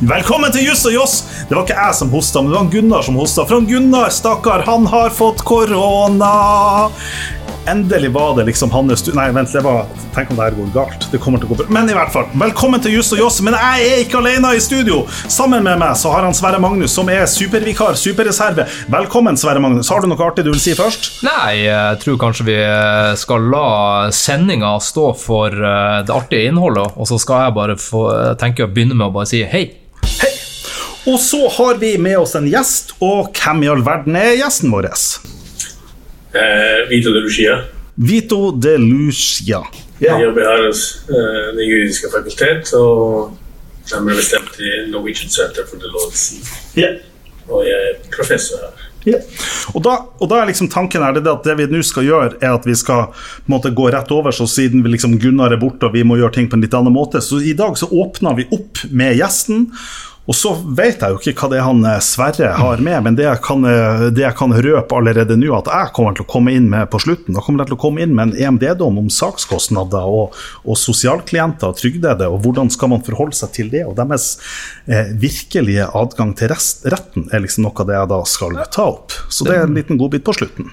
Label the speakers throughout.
Speaker 1: Velkommen til Juss og Joss. Det var ikke jeg som hosta, men det var Gunnar som hosta. For Gunnar, stakkar, han har fått korona. Endelig var det liksom hans Nei, vent, det var Tenk om det her går galt. Det kommer til å gå bra. Men i hvert fall, velkommen til Juss og Joss. Men jeg er ikke alene i studio. Sammen med meg så har han Sverre Magnus, som er supervikar, superreserve. Velkommen, Sverre Magnus. Har du noe artig du vil si først?
Speaker 2: Nei, jeg tror kanskje vi skal la sendinga stå for eh, det artige innholdet, og så skal jeg bare få tenke å begynne med å bare si hei.
Speaker 1: Hei! Og så har vi med oss en gjest, og hvem i all verden er gjesten vår?
Speaker 3: Eh, Vito de Lucia.
Speaker 1: Vito de Lucia.
Speaker 3: Jeg jobber her hos eh, Det juridiske fakultet og nærmere bestemt i Norwegian Center for the Law of Sea.
Speaker 1: Ja.
Speaker 3: Og jeg er professor her.
Speaker 1: Ja. Og, da, og da er liksom tanken her, det er at det vi nå skal gjøre, er at vi skal måte, gå rett over. Så siden vi liksom Gunnar er borte og vi må gjøre ting på en litt annen måte, så i dag så åpner vi opp med gjesten. Og så vet jeg jo ikke hva det er han eh, Sverre har med, men det jeg kan, eh, det jeg kan røpe allerede nå, at jeg kommer til å komme inn med på slutten, da kommer jeg til å komme inn med en EMD-dom om sakskostnader og, og sosialklienter og trygdede, og hvordan skal man forholde seg til det. Og deres eh, virkelige adgang til rest, retten er liksom noe av det jeg da skal ta opp. Så det er en liten godbit på slutten.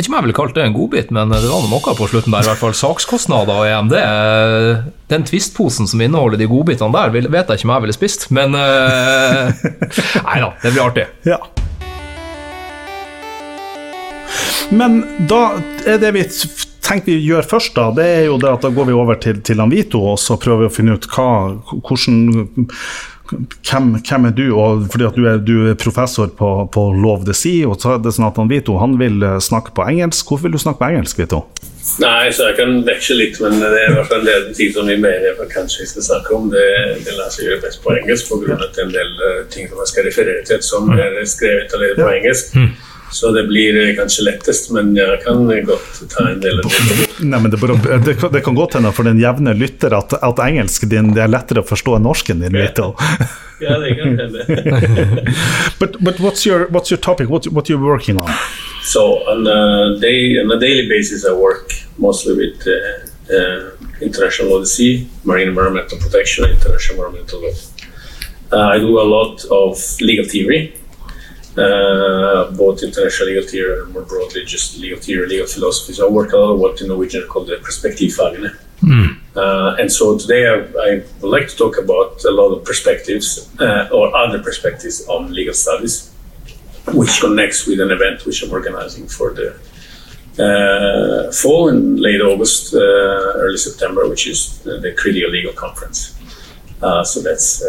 Speaker 2: Vet ikke om jeg ville kalt det en godbit, men det var noe på slutten der. i hvert fall Sakskostnader og EMD. Den Twist-posen som inneholder de godbitene der, vet jeg ikke om jeg ville spist. Men eh, Nei da, det blir artig.
Speaker 1: Ja. Men da er det vi tenker vi gjør først, da, det er jo det at da går vi over til, til Anvito, og så prøver vi å finne ut hva, hvordan hvem, hvem er du? Og fordi at du er, du er professor på, på Love the Sea, og så er det sånn at han Vito han vil eh, snakke på engelsk. Hvorfor vil du snakke på engelsk, Vito?
Speaker 3: Nei, så jeg kan veksle litt, men det er i hvert fall del ting som vi mener jeg kanskje skal snakke om. Det, det lar seg gjøre best på engelsk pga. en del eh, ting som jeg skal referere til, som er skrevet allerede på engelsk. Så det blir eh, kanskje lettest, men jeg kan godt ta en del av det.
Speaker 1: Nei, men det, det, det kan godt hende for den jevne lytter at, at engelsken din det er lettere å forstå enn norsken din. Vito.
Speaker 3: Ja, det kan hende.
Speaker 1: But, but what's your what's your topic? What what you're working on?
Speaker 3: So on a, day, on a daily basis, I work mostly with uh, uh, international law sea, marine environmental protection, international environmental law. Uh, I do a lot of legal theory, uh, both international legal theory and more broadly just legal theory, legal philosophy. So I work a lot of what in Norwegian are called the perspektivfagene. Uh, and so today I, I would like to talk about a lot of perspectives uh, or other perspectives on legal studies which connects with an event which I'm organizing for the uh, fall in late August, uh, early September, which is the, the Critical Legal Conference. Uh, so that's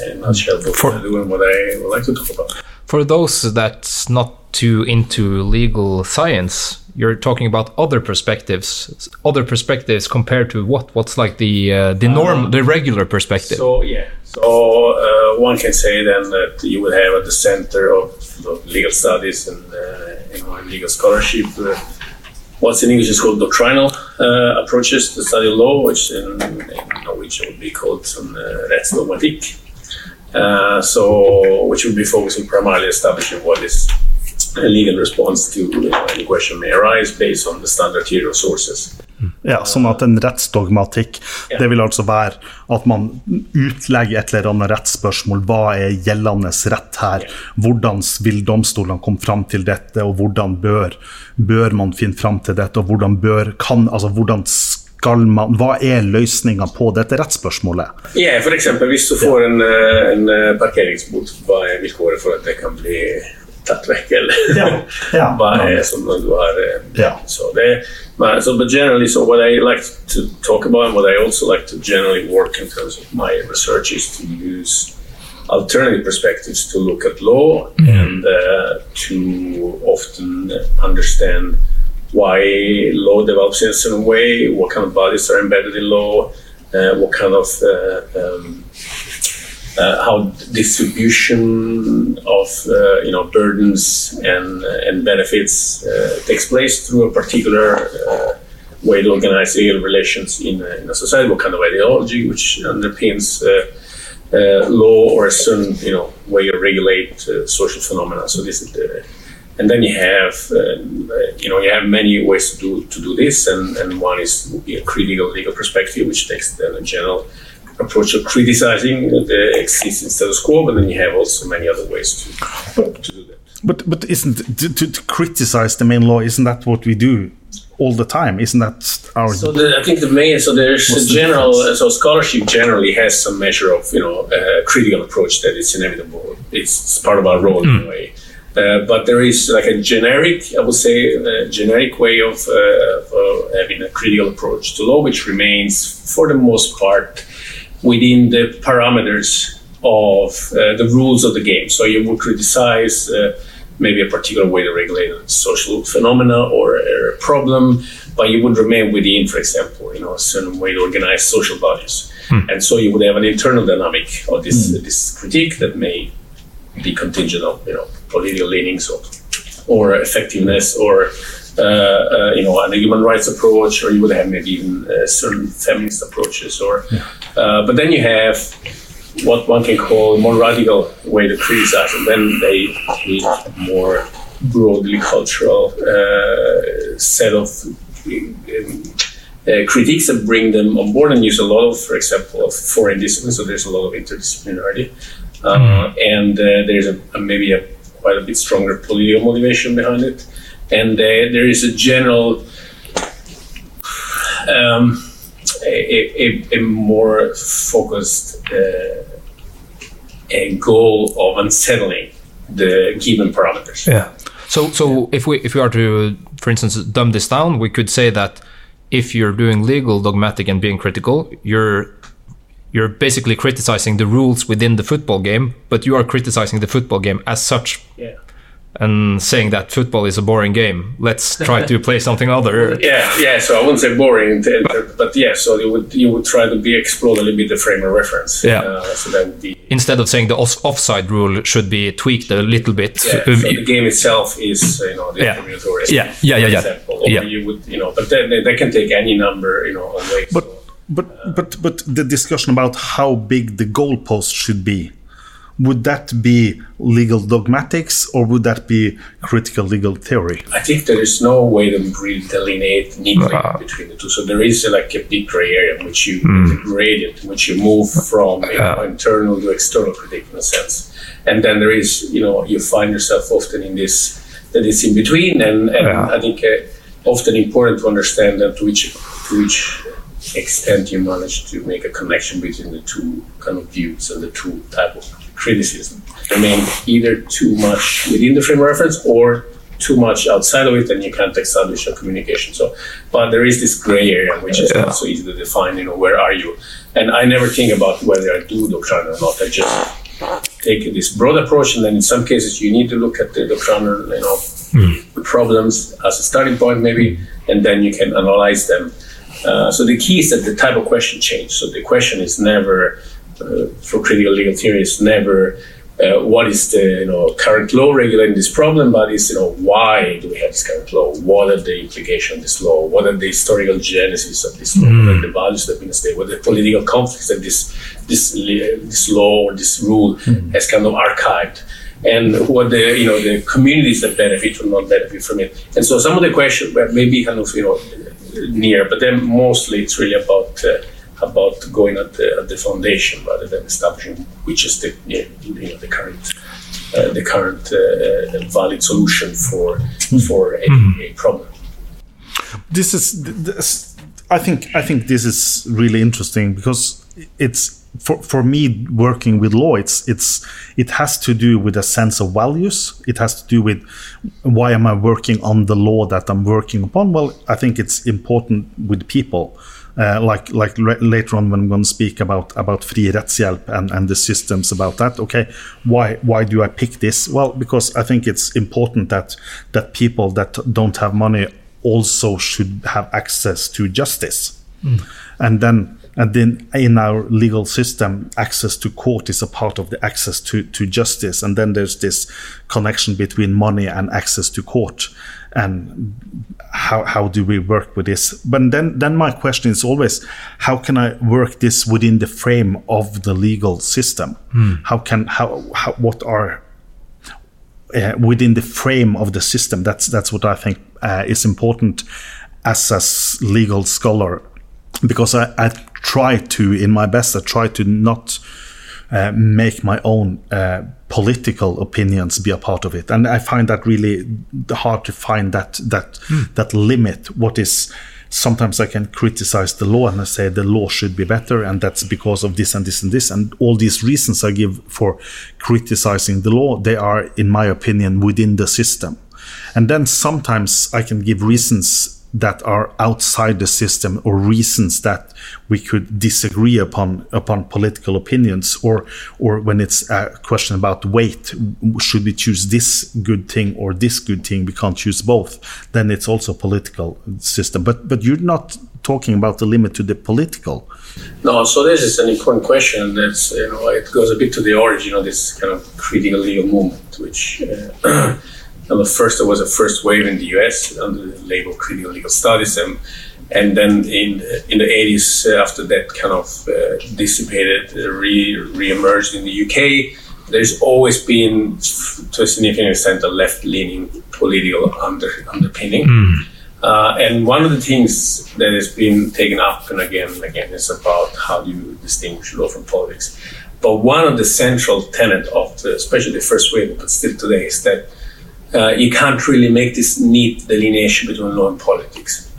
Speaker 3: uh, in a nutshell what
Speaker 2: For-
Speaker 3: I do and what I would like to talk about.
Speaker 2: For those that's not too into legal science, you're talking about other perspectives, other perspectives compared to what? What's like the uh, the norm, the regular perspective?
Speaker 3: So yeah, so uh, one can say then that you would have at the center of, legal studies and uh, you know, legal scholarship. Uh, what's in English is called doctrinal uh, approaches to study law, which in, in Norwegian would be called some uh, rättsdogmatik. Uh, so, which will be focusing primarily establishing what is a legal response to you know, any question may arise based on the standard theory of sources.
Speaker 1: Ja, sånn at en rettsdogmatikk,
Speaker 3: Ja.
Speaker 1: det vil altså være at man utlegger et eller annet rettsspørsmål. Hva er gjeldende rett her? Hvordan vil domstolene komme fram til dette, og hvordan bør, bør man finne fram til dette, og hvordan bør, kan, altså hvordan skal man, hva er løsninga på dette rettsspørsmålet?
Speaker 3: Ja, for eksempel hvis du får en, eh, en eh, parkeringsbot, hva er vilkåret for at det kan bli tatt vekk? Eller
Speaker 1: Ja, ja.
Speaker 3: hva er som du har eh,
Speaker 1: Ja.
Speaker 3: Så det, men, so, but generally, so what I like to talk about and what I also like to generally work in terms of my research is to use alternative perspectives to look at law and uh, to often understand why law develops in a certain way, what kind of values are embedded in law, uh, what kind of uh, um, uh, how distribution of uh, you know burdens and and benefits uh, takes place through a particular uh, way to organize legal relations in a, in a society, what kind of ideology which underpins uh, uh, law or a certain you know way to regulate uh, social phenomena. So this is the and then you have uh, you know you have many ways to do to do this, and, and one is a critical legal perspective, which takes then a general approach of criticizing the existing status quo, but then you have also many other ways to, to do that.
Speaker 1: But but isn't to, to, to criticize the main law? Isn't that what we do all the time? Isn't that our?
Speaker 3: So the, I think the main so there's a general so scholarship generally has some measure of you know uh, critical approach that it's inevitable. It's, part of our role mm. in a way. Uh, but there is like a generic, I would say, a generic way of, uh, of uh, having a critical approach to law, which remains for the most part within the parameters of uh, the rules of the game. So you would criticize uh, maybe a particular way to regulate a social phenomena or a problem, but you would remain within, for example, you know, a certain way to organize social bodies. Hmm. And so you would have an internal dynamic of this hmm. this critique that may be contingent on you know political leanings or, or effectiveness or uh, uh, you know, a human rights approach, or you would have maybe even uh, certain feminist approaches, or yeah. but then you have what one can call a more radical way to criticize, and then they need more broadly cultural uh, set of uh, critiques that bring them on board and use a lot of, for example, of foreign disciplines. So there's a lot of interdisciplinarity, uh, mm. and there's a, a, maybe a quite a bit stronger political motivation behind it and uh, there is a general um, a, a, a, more focused uh, a goal of unsettling the given parameters.
Speaker 2: Yeah. So, so if we if we are to, for instance, dumb this down, we could say that if you're doing legal, dogmatic, and being critical, you're you're basically criticizing the rules within the football game, but you are criticizing the football game as such.
Speaker 3: Yeah
Speaker 2: and saying that football is a boring game. Let's try to play something other.
Speaker 3: Yeah, yeah. So I wouldn't say boring, but yeah. So you would you would try to be explore a little bit the frame of reference.
Speaker 2: Yeah. Uh, so that would be instead of saying the offside rule should be tweaked a little bit.
Speaker 3: Yeah. So the game itself is you know the
Speaker 2: yeah. Yeah, yeah, yeah, yeah. Example.
Speaker 3: Or yeah. you would you know, but then they can take any number you know of ways.
Speaker 1: But so, but uh, but but the discussion about how big the goalpost should be would that be legal dogmatics or would that be critical legal theory?
Speaker 3: I think there is no way to really delineate neatly uh, between the two. So there is like a big gray area in which you mm. gradient, in which you move from you know, internal to external critique in a sense. And then there is, you know, you find yourself often in this that is in between, and, and yeah. I think uh, often important to understand that to which to which extent you manage to make a connection between the two kind of views and the two type of criticism. Remain either too much within the frame of reference or too much outside of it, and you can't establish a communication. So, but there is this gray area which is yeah. not so easy to define. You know, where are you? And I never think about whether I do doctrine or not. I just take this broad approach, and then in some cases you need to look at the doctrinal, you know, mm. problems as a starting point, maybe, and then you can analyze them. Uh, so the key is that the type of question changed. So the question is never uh, for critical legal theory is never uh, what is the you know current law regulating this problem, but is you know why do we have this current law? What are the implications of this law? What are the historical genesis of this law? Mm. What are the values that have been established? What are the political conflicts that this this this law or this rule mm. has kind of archived? And what the you know the communities that benefit or not benefit from it. And so some of the questions may be kind of you know near, but then mostly it's really about uh, about going at the, at the foundation rather than establishing which is the you know, the current uh, the current uh, valid solution for for a, mm-hmm. a, problem.
Speaker 1: This is this, I think I think this is really interesting because it's for, for me working with law it's it's it has to do with a sense of values it has to do with why am i working on the law that i'm working upon well i think it's important with people uh, like like later on when I'm going to speak about about free rettshjelp and, and the systems about that. Okay, why why do I pick this? Well, because I think it's important that that people that don't have money also should have access to justice, mm. and then and then in our legal system access to court is a part of the access to, to justice and then there's this connection between money and access to court and how, how do we work with this but then then my question is always how can i work this within the frame of the legal system
Speaker 2: mm.
Speaker 1: how can how, how what are uh, within the frame of the system. That's that's what I think uh, is important as a legal scholar, because I, I try to, in my best, I try to not uh, make my own uh, political opinions be a part of it, and I find that really hard to find that that mm. that limit. What is sometimes I can criticize the law and I say the law should be better, and that's because of this and this and this. And all these reasons I give for criticizing the law, they are, in my opinion, within the system. And then sometimes I can give reasons that are outside the system or reasons that we could disagree upon upon political opinions or or when it's a question about weight should we choose this good thing or this good thing? We can't choose both. Then it's also political system. But but you're not talking about the limit to the political.
Speaker 3: No so this is an important question that's you know it goes a bit to the origin of this kind of critical legal movement which uh, And the first, there was a first wave in the US under the label criminal legal studies, and and then in in the 80s, uh, after that kind of uh, dissipated, uh, re re-emerged in the UK. There's always been, to a significant extent, a left-leaning political under, underpinning. Mm. Uh, and one of the things that has been taken up and again and again is about how do you distinguish law from politics. But one of the central tenets of the, especially the first wave, but still today, is that uh, you can't really make this neat delineation between law and politics.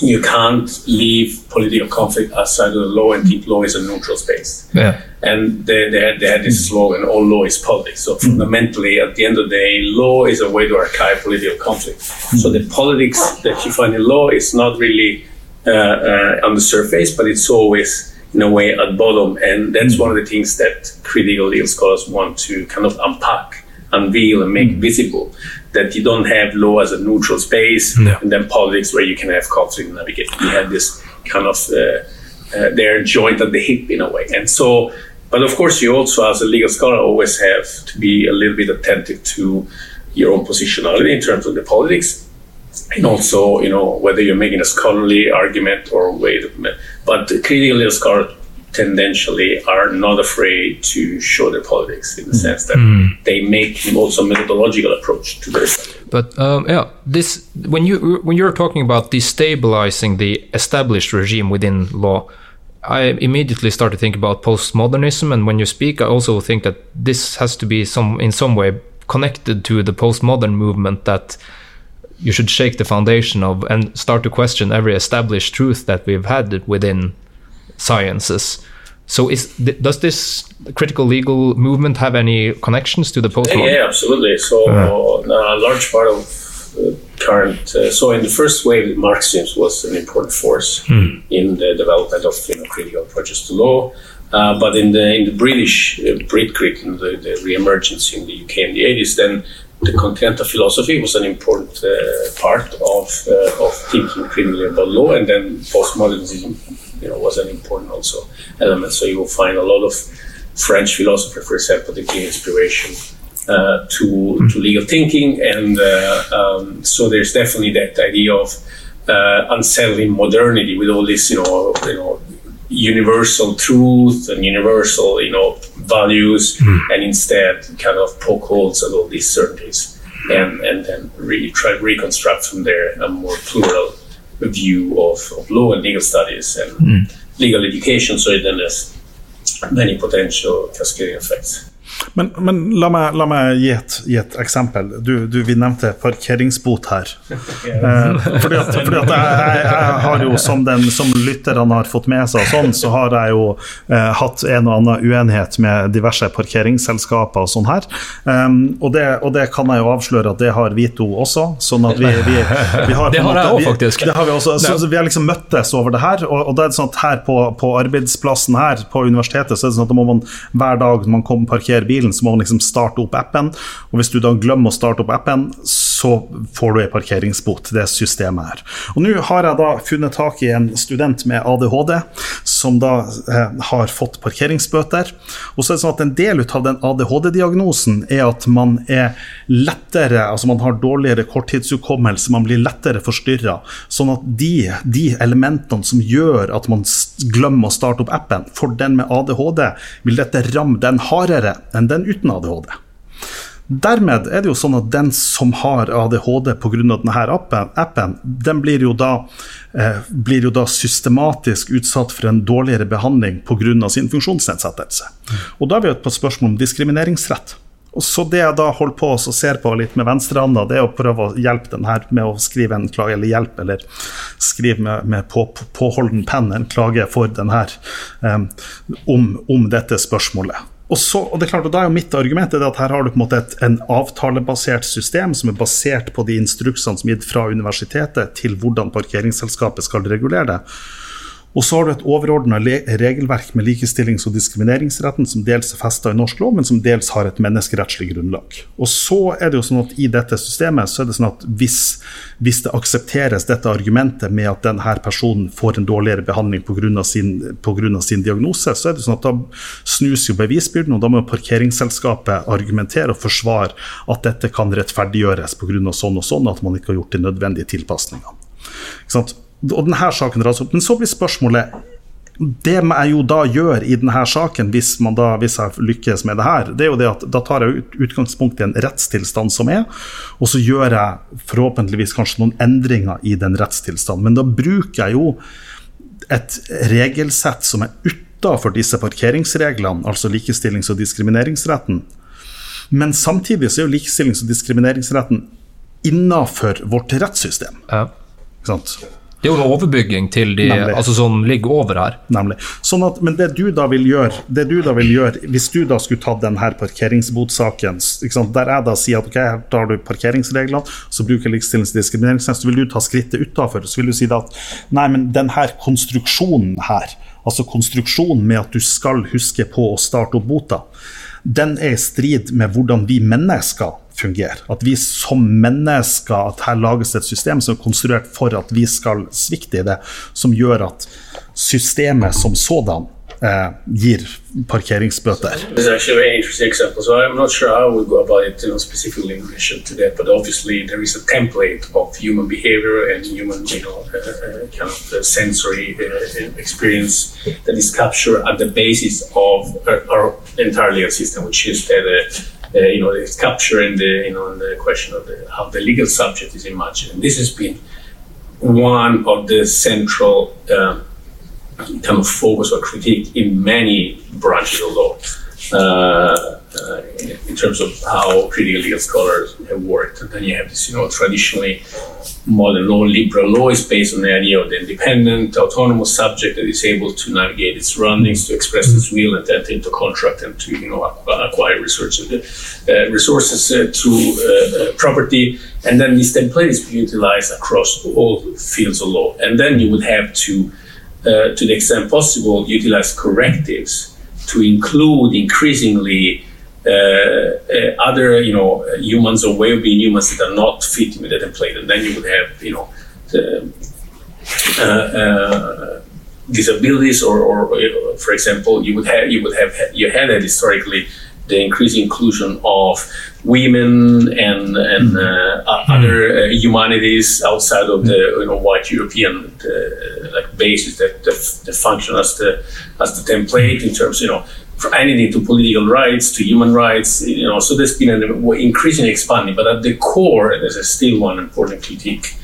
Speaker 3: You can't leave political conflict outside of the law and keep law is a neutral space.
Speaker 2: Yeah.
Speaker 3: And they, they, had, they had this slogan, all law is politics. So fundamentally, at the end of the day, law is a way to archive political conflict. So the politics that you find in law is not really uh, uh, on the surface, but it's always in a way at bottom. And that's one of the things that critical legal scholars want to kind of unpack unveil and make mm. visible that you don't have law as a neutral space and then politics where you can have conflict and navigate. You have this kind of uh, uh, they're at the hip in a way, and so. But of course, you also, as a legal scholar, always have to be a little bit attentive to your own positionality in terms of the politics, and also, you know, whether you're making a scholarly argument or way. But clearly, legal scholar tendentially are not afraid to show their politics in the mm. sense that mm. they make also methodological approach to their study.
Speaker 2: But um, yeah, this when you when you're talking about destabilizing the established regime within law, I immediately start to think about postmodernism, and when you speak, I also think that this has to be some in some way connected to the postmodern movement that you should shake the foundation of and start to question every established truth that we've had within sciences. So, is does this critical legal movement have any connections to the post?
Speaker 3: Yeah, yeah, absolutely. So, uh, a large part of current. Uh, so, in the first wave, Marxism was an important force hmm. in the development of you know, critical approaches to law. Uh, but in the in the British uh, Brit crit, in the, the re-emergence in the UK in the 80s, then the continental philosophy was an important uh, part of uh, of thinking critically about law, and then postmodernism you know, was an important also element. So you will find a lot of French philosophers, for example, give inspiration uh, to, mm. to legal thinking, and uh, um, so there's definitely that idea of uh, unsettling modernity with all this, you know, you know, universal truth and universal, you know, values, mm. and instead kind of poke holes at all these certainties, and and then re- try to reconstruct from there a more plural view of, of law and legal studies and mm. legal education, so it then has many potential cascading effects.
Speaker 1: Men, men la, meg, la, meg, gi et, gi et eksempel. Du, du, vi nevnte parkeringsbot her. Eh, fordi at, fordi at jeg, jeg, har jo, som, den, som lytterne har fått med seg, sånn, så har jeg jo eh, hatt en og annen uenighet med diverse parkeringsselskaper og sånn her. Um, og, det, og, det, kan jeg jo avsløre at det har Vito også. Sånn at vi, vi, vi har
Speaker 2: Det har jeg òg, faktisk.
Speaker 1: Det har vi, også, så, så vi har liksom møttes over det her. Og, og det er sånn at her på, på, arbeidsplassen her på universitetet så er det sånn at da må man hver dag når man kommer parkerer bilen, så må man liksom starte opp appen. Og hvis du da glemmer å starte opp appen, så får du ei parkeringsbot. Det systemet her. Og nå har jeg da funnet tak i en student med ADHD som da eh, har fått parkeringsbøter. Og så er det sånn at en del av den ADHD-diagnosen er at man er lettere, altså man har dårligere korttidshukommelse, man blir lettere forstyrra. Sånn at de, de elementene som gjør at man glemmer å starte opp appen, for den med ADHD vil dette ramme den hardere enn den uten ADHD. Dermed er det jo sånn at den som har ADHD pga. denne appen, appen, den blir jo, da, eh, blir jo da systematisk utsatt for en dårligere behandling pga. sin funksjonsnedsettelse. Og da er vi på et spørsmål om diskrimineringsrett. Og så Det jeg da holder på og ser på litt med venstrehånda, det er å prøve å hjelpe den her med å skrive en klage, eller hjelp, eller skrive med, med på, påholden penn en klage for den her um, om dette spørsmålet. Og, så, og det er klart, og da er jo Mitt argument er at her har du på en måte et en avtalebasert system som er basert på de instruksene som er gitt fra universitetet til hvordan parkeringsselskapet skal regulere det. Og så har du et overordna regelverk med likestillings- og diskrimineringsretten som dels er festa i norsk lov, men som dels har et menneskerettslig grunnlag. Og så er det jo sånn at I dette systemet så er det sånn at hvis, hvis det aksepteres dette argumentet med at denne personen får en dårligere behandling pga. Sin, på grunn av sin diagnose, så er det sånn at da snus jo bevisbyrden, og da må parkeringsselskapet argumentere og forsvare at dette kan rettferdiggjøres pga. sånn og sånn, at man ikke har gjort de nødvendige tilpasningene. Ikke sant? Og denne saken dras opp. Men så blir spørsmålet det jeg jo da gjør i denne saken, hvis, da, hvis, jeg lykkes med det her, det er jo det at da tar jeg utgangspunkt i en rettstilstand som er, og så gjør jeg forhåpentligvis kanskje noen endringer i den rettstilstanden. Men da bruker jeg jo et regelsett som er utafor disse parkeringsreglene, altså likestillings- og diskrimineringsretten. Men samtidig så er jo likestillings- og diskrimineringsretten innafor vårt rettssystem. Ja. Ikke sant?
Speaker 2: Det er jo en overbygging til de altså som ligger over her.
Speaker 1: Nemlig. Sånn at, men det du da vil gjøre, det du da vil gjøre hvis du da skulle tatt denne parkeringsbotsaken Der jeg da sier at ok, her tar du parkeringsreglene, så bruker likestillings- og diskrimineringsnemnd, så vil du ta skrittet utafor. Så vil du si at nei, men denne konstruksjonen her, altså konstruksjonen med at du skal huske på å starte opp bota, den er i strid med hvordan vi mennesker fungerer. At vi som mennesker at her lages et system som er konstruert for at vi skal svikte i det, som gjør at systemet som sådan eh, gir parkeringsbøter.
Speaker 3: Det er a interessant eksempel. example. So I'm not sure how we go about it you know, specifically in relation to that, but obviously there template of human behavior and human, you know, uh, uh, kind of uh, sensory uh, experience that is captured at the basis of our, our entire legal system, which is that. Uh, you know, it's capturing the, you know, the question of the, how the legal subject is imagined. And this has been one of the central um, kind of focus or critique in many branches of law. Uh, uh, in terms of how critical legal scholars have worked. And then you have this, you know, traditionally modern law, liberal law is based on the idea of the independent, autonomous subject that is able to navigate its surroundings, to express its will, and enter into contract and to, you know, acquire resources, uh, resources uh, through uh, uh, property. And then this template is utilized across all fields of law. And then you would have to uh, to the extent possible, utilize correctives to include increasingly uh, uh, other, you know, humans or way of being humans that are not fitting with the template, and then you would have, you know, the, uh, uh, disabilities, or, or, for example, you would have you would have you had historically the increasing inclusion of women and and mm-hmm. uh, other uh, humanities outside of the you know white European uh, like basis that, that, that function as the as the template in terms you know for anything to political rights to human rights you know so there's been an increasingly expanding but at the core there's still one important critique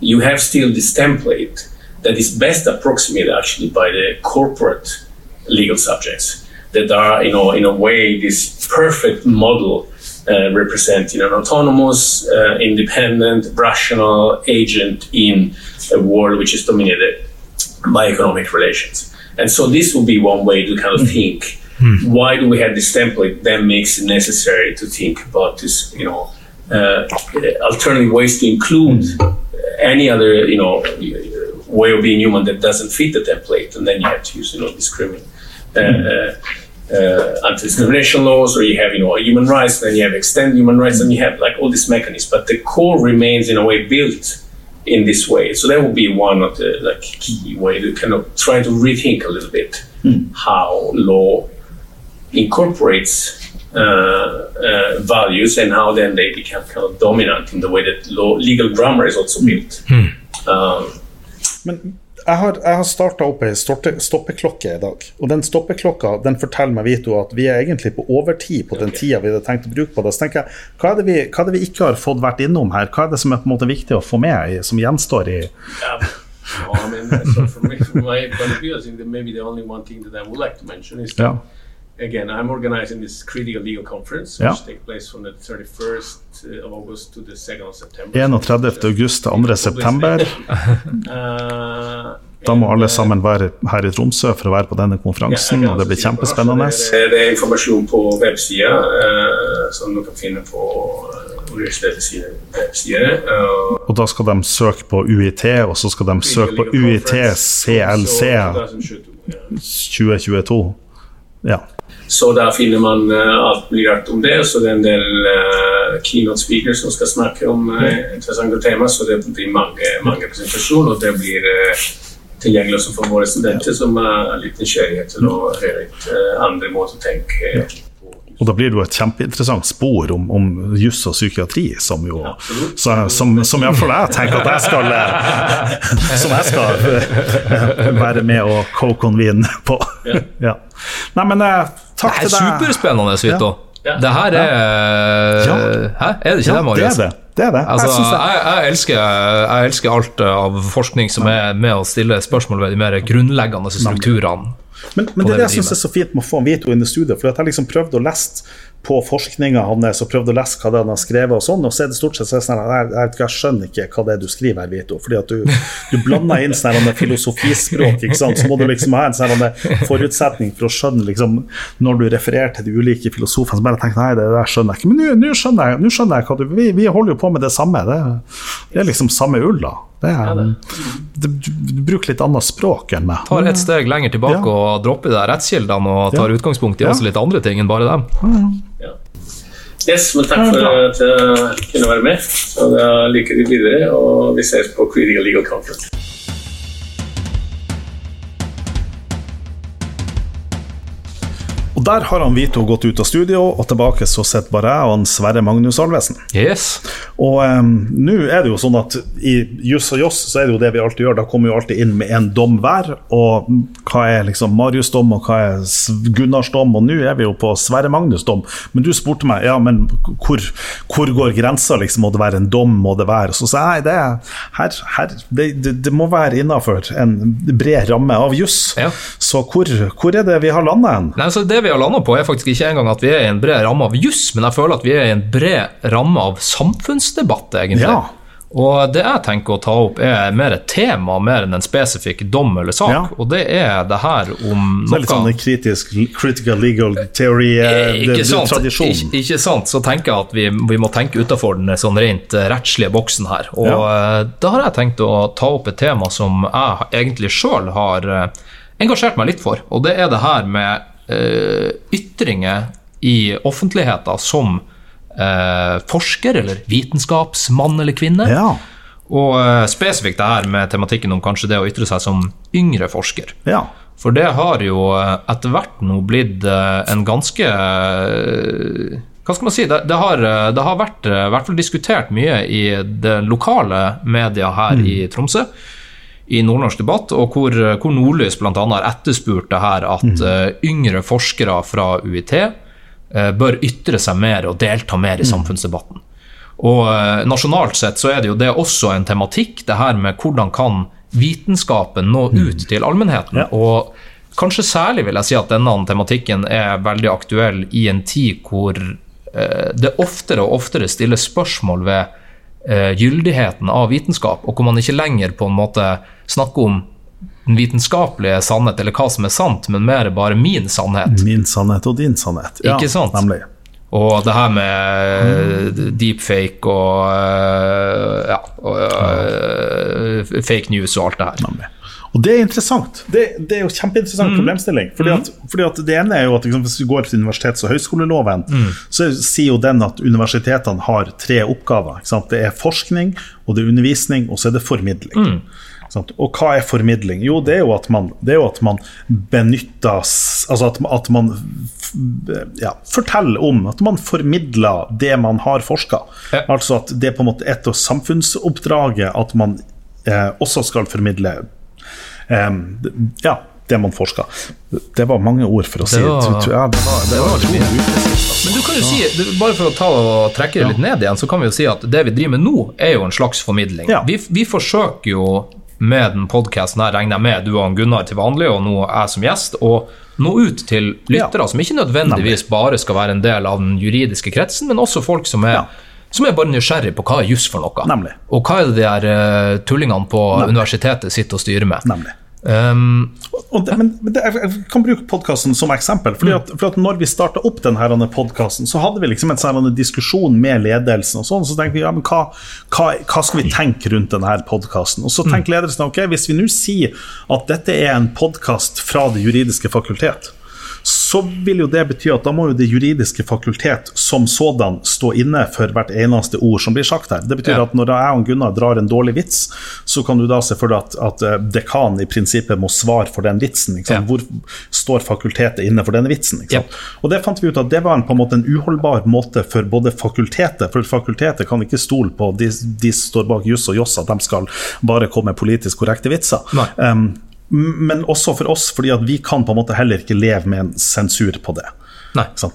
Speaker 3: you have still this template that is best approximated actually by the corporate legal subjects that are you know in a way this perfect model uh, representing an autonomous, uh, independent, rational agent in a world which is dominated by economic relations. And so this would be one way to kind of hmm. think hmm. why do we have this template that makes it necessary to think about this, you know, uh, alternative ways to include hmm. any other, you know, way of being human that doesn't fit the template, and then you have to use, you know, discriminate. Uh, uh anti-discrimination laws, or you have you know human rights, then you have extended human rights, and you have like all these mechanisms. But the core remains in a way built in this way. So that would be one of the like key way to kind of try to rethink a little bit mm. how law incorporates uh, uh, values and how then they become kind of dominant in the way that law, legal grammar is also built. Mm. Um,
Speaker 1: Men jeg har, jeg har starta opp ei stoppeklokke i dag. Og den stoppeklokka den forteller meg Vito, at vi er egentlig på overtid på den tida vi hadde tenkt å bruke på det. Så tenker jeg, hva er, det vi, hva er det vi ikke har fått vært innom her? Hva er det som er på en måte viktig å få med, som gjenstår i
Speaker 3: Yeah. Well, I mean, so from, me, my point of view, I think that maybe the only one thing that I would like to mention is that,
Speaker 1: Ja.
Speaker 3: Again, I'm organizing this critical legal conference,
Speaker 1: Yeah.
Speaker 3: which takes place from the 31st of August to the 2nd of September.
Speaker 1: 31. august til 2. september.
Speaker 3: Uh,
Speaker 1: Da må alle
Speaker 3: uh,
Speaker 1: sammen være her i Tromsø for å være på denne konferansen, og det blir kjempespennende.
Speaker 3: Det er, det informasjon på websida som du kan finne på
Speaker 1: Og da skal de søke på UiT, og så skal de søke på UiT CLC 2022. Ja.
Speaker 3: Så der finner man eh, alt mulig rart om det. Så det er en del uh, keynote speakers som skal snakke om uh, interessante tema. Så det blir mange, mange presentasjoner, og det blir uh, tilgjengelig også for våre studenter som har litt nysgjerrighet til å høre andre måter å tenke på.
Speaker 1: Og da blir det jo et kjempeinteressant spor om, om juss og psykiatri, som jo så, Som, som iallfall jeg tenker at jeg skal eh, Som jeg skal eh, være med og co-convene på.
Speaker 3: Ja.
Speaker 1: Nei, men takk til deg.
Speaker 2: Det er superspennende, Vito.
Speaker 3: Ja.
Speaker 2: Det her er
Speaker 1: Ja.
Speaker 2: Hæ? Er det ikke
Speaker 1: Ja,
Speaker 2: det,
Speaker 1: det
Speaker 2: Marius?
Speaker 1: er det. det, er det.
Speaker 2: Altså,
Speaker 1: jeg det.
Speaker 2: jeg, jeg, elsker, jeg elsker alt av forskning som er med å stille spørsmål ved de mer grunnleggende strukturene.
Speaker 1: Men, men det er
Speaker 2: det
Speaker 1: jeg syns er så fint med å få Vito inn i studio. For jeg liksom prøvde å lese på forskninga hans og prøvde å lese hva det han har skrevet, og sånn, og så er det stort sett sånn jeg, jeg, jeg skjønner ikke hva det er du skriver her, Vito. Fordi at du, du blander inn sånn filosofispråk, ikke sant. Så må du liksom ha en sånn forutsetning for å skjønne liksom Når du refererer til de ulike filosofene, så bare tenker nei, det der skjønner jeg ikke. Men nå- skjønner skjønner jeg hva du vi, vi holder jo på med det samme. Det, det er liksom samme ull, da. Det er, det, du, du bruker litt annet språk enn meg.
Speaker 2: Tar et steg lenger tilbake
Speaker 1: Ja.
Speaker 2: og dropper de rettskildene og tar
Speaker 1: Ja.
Speaker 2: utgangspunkt i
Speaker 1: Ja.
Speaker 2: også litt andre ting enn bare dem.
Speaker 3: Ja. Yes, men takk for at jeg kunne være med. Og da lykke til videre, og vi ses på Queer Legal Conference.
Speaker 1: Og der har han Vito gått ut av studio, og tilbake så sitter bare jeg og han Sverre Magnus Alvesen.
Speaker 2: Yes.
Speaker 1: Og um, nå er det jo sånn at i Juss og Joss så er det jo det vi alltid gjør. Da kommer jo alltid inn med en dom hver. Og hva er liksom Marius' dom, og hva er Gunnars dom? Og nå er vi jo på Sverre Magnus' dom. Men du spurte meg ja, men hvor, hvor går grensa, liksom? Må det være en dom? Må det være Så sa jeg det, er, her, her, det, det, det må være innafor en bred ramme av juss.
Speaker 2: Ja.
Speaker 1: Så hvor, hvor er det vi har landa hen?
Speaker 2: Nei, så Det vi har landa på, er faktisk ikke engang at vi er i en bred ramme av juss, men jeg føler at vi er i en bred ramme av samfunnsdebatt, egentlig.
Speaker 1: Ja.
Speaker 2: Og det jeg tenker å ta opp, er mer et tema mer enn en spesifikk dom eller sak.
Speaker 1: Ja.
Speaker 2: Og det er det her om
Speaker 1: Så det er litt sånn kritisk critical legal theory eh,
Speaker 2: ikke
Speaker 1: tradisjon.
Speaker 2: ikke, ikke sant, så tenker jeg at vi, vi må tenke utafor den sånn rent eh, rettslige boksen her. Og ja. da har jeg tenkt å ta opp et tema som jeg egentlig sjøl har eh, engasjert meg litt for, og det er det her med eh, ytringer i offentligheten som eh, forsker eller vitenskapsmann eller -kvinne.
Speaker 1: Ja.
Speaker 2: Og eh, spesifikt det her med tematikken om kanskje det å ytre seg som yngre forsker.
Speaker 1: ja.
Speaker 2: For det har jo eh, etter hvert nå blitt eh, en ganske eh, Hva skal man si? Det, det, har, eh, det har vært eh, i hvert fall diskutert mye i det lokale media her i Tromsø. I Nordnorsk debatt, og hvor, hvor Nordlys bl.a. har etterspurt det her at mm. yngre forskere fra UiT eh, bør ytre seg mer og delta mer i samfunnsdebatten. Og eh, nasjonalt sett så er det jo det også en tematikk, det her med hvordan kan vitenskapen nå ut til allmennheten.
Speaker 1: Ja.
Speaker 2: Og kanskje særlig vil jeg si at denne tematikken er veldig aktuell i en tid hvor eh, det oftere og oftere stilles spørsmål ved eh, gyldigheten av vitenskap, og hvor man ikke lenger på en måte snakker om den vitenskapelige sannhet, eller hva som er sant, men mer bare min sannhet.
Speaker 1: Min sannhet og din sannhet. Ja,
Speaker 2: Ikke sant?
Speaker 1: Nemlig.
Speaker 2: Og det her med deepfake og, øh, ja, og ja. fake news og alt det her.
Speaker 1: nemlig. Og det er interessant. Det, det er jo kjempeinteressant problemstilling. Fordi at, fordi at Det ene er jo at liksom, Hvis vi går til universitets- og høyskoleloven, så sier jo den at universitetene har tre oppgaver. Ikke sant? Det er forskning, og det er undervisning, og så er det formidling. Mm. sant? Og hva er formidling? Jo, det er jo at man, det er jo at man benytter Altså at, at man ja, forteller om At man formidler det man har forska.
Speaker 2: Ja.
Speaker 1: Altså at det er på en måte et av samfunnsoppdraget at man eh, også skal formidle ja, det man forska. Det var mange ord for å si
Speaker 2: Det var-
Speaker 1: ja, det var, det var
Speaker 2: det var
Speaker 1: utrolig upresist.
Speaker 2: Men du kan jo si, bare for å ta og trekke det litt ned igjen, så kan vi jo si at det vi driver med nå, er jo en slags formidling.
Speaker 1: Ja.
Speaker 2: Vi, vi forsøker jo med den podkasten her, regner jeg med, du og Gunnar til vanlig, og nå jeg som gjest, å nå ut til lyttere
Speaker 1: Ja.
Speaker 2: som ikke nødvendigvis bare skal være en del av den juridiske kretsen, men også folk som er. Som er bare nysgjerrig på hva er juss for noe.
Speaker 1: Nemlig.
Speaker 2: Og hva er det de her uh, tullingene på universitetet sitter og styrer med.
Speaker 1: Nemlig.
Speaker 2: Um,
Speaker 1: det, men men det, jeg kan bruke podkasten som eksempel. Fordi at, for at når vi starta opp denne podkasten, så hadde vi liksom en sånn diskusjon med ledelsen. og sånn, Så tenkte vi ja, men hva, hva, hva skal vi tenke rundt denne podkasten? Og så tenker ledelsen ok, hvis vi nå sier at dette er en podkast fra Det juridiske fakultet, så vil jo det bety at da må jo Det juridiske fakultet som sådan stå inne for hvert eneste ord som blir sagt her. Det betyr
Speaker 2: Ja.
Speaker 1: at når jeg og Gunnar drar en dårlig vits, så kan du da se for deg at, at dekanen i prinsippet må svare for den vitsen.
Speaker 2: Ja.
Speaker 1: Hvor står fakultetet inne for denne vitsen?
Speaker 2: Ja.
Speaker 1: Og det fant vi ut at det var en, på en måte en uholdbar måte for både fakultetet For fakultetet kan ikke stole på de, de står bak juss og joss, at de skal bare komme med politisk korrekte vitser.
Speaker 2: Nei.
Speaker 1: Um, men også for oss, fordi at vi kan på en måte heller ikke leve med en sensur på det.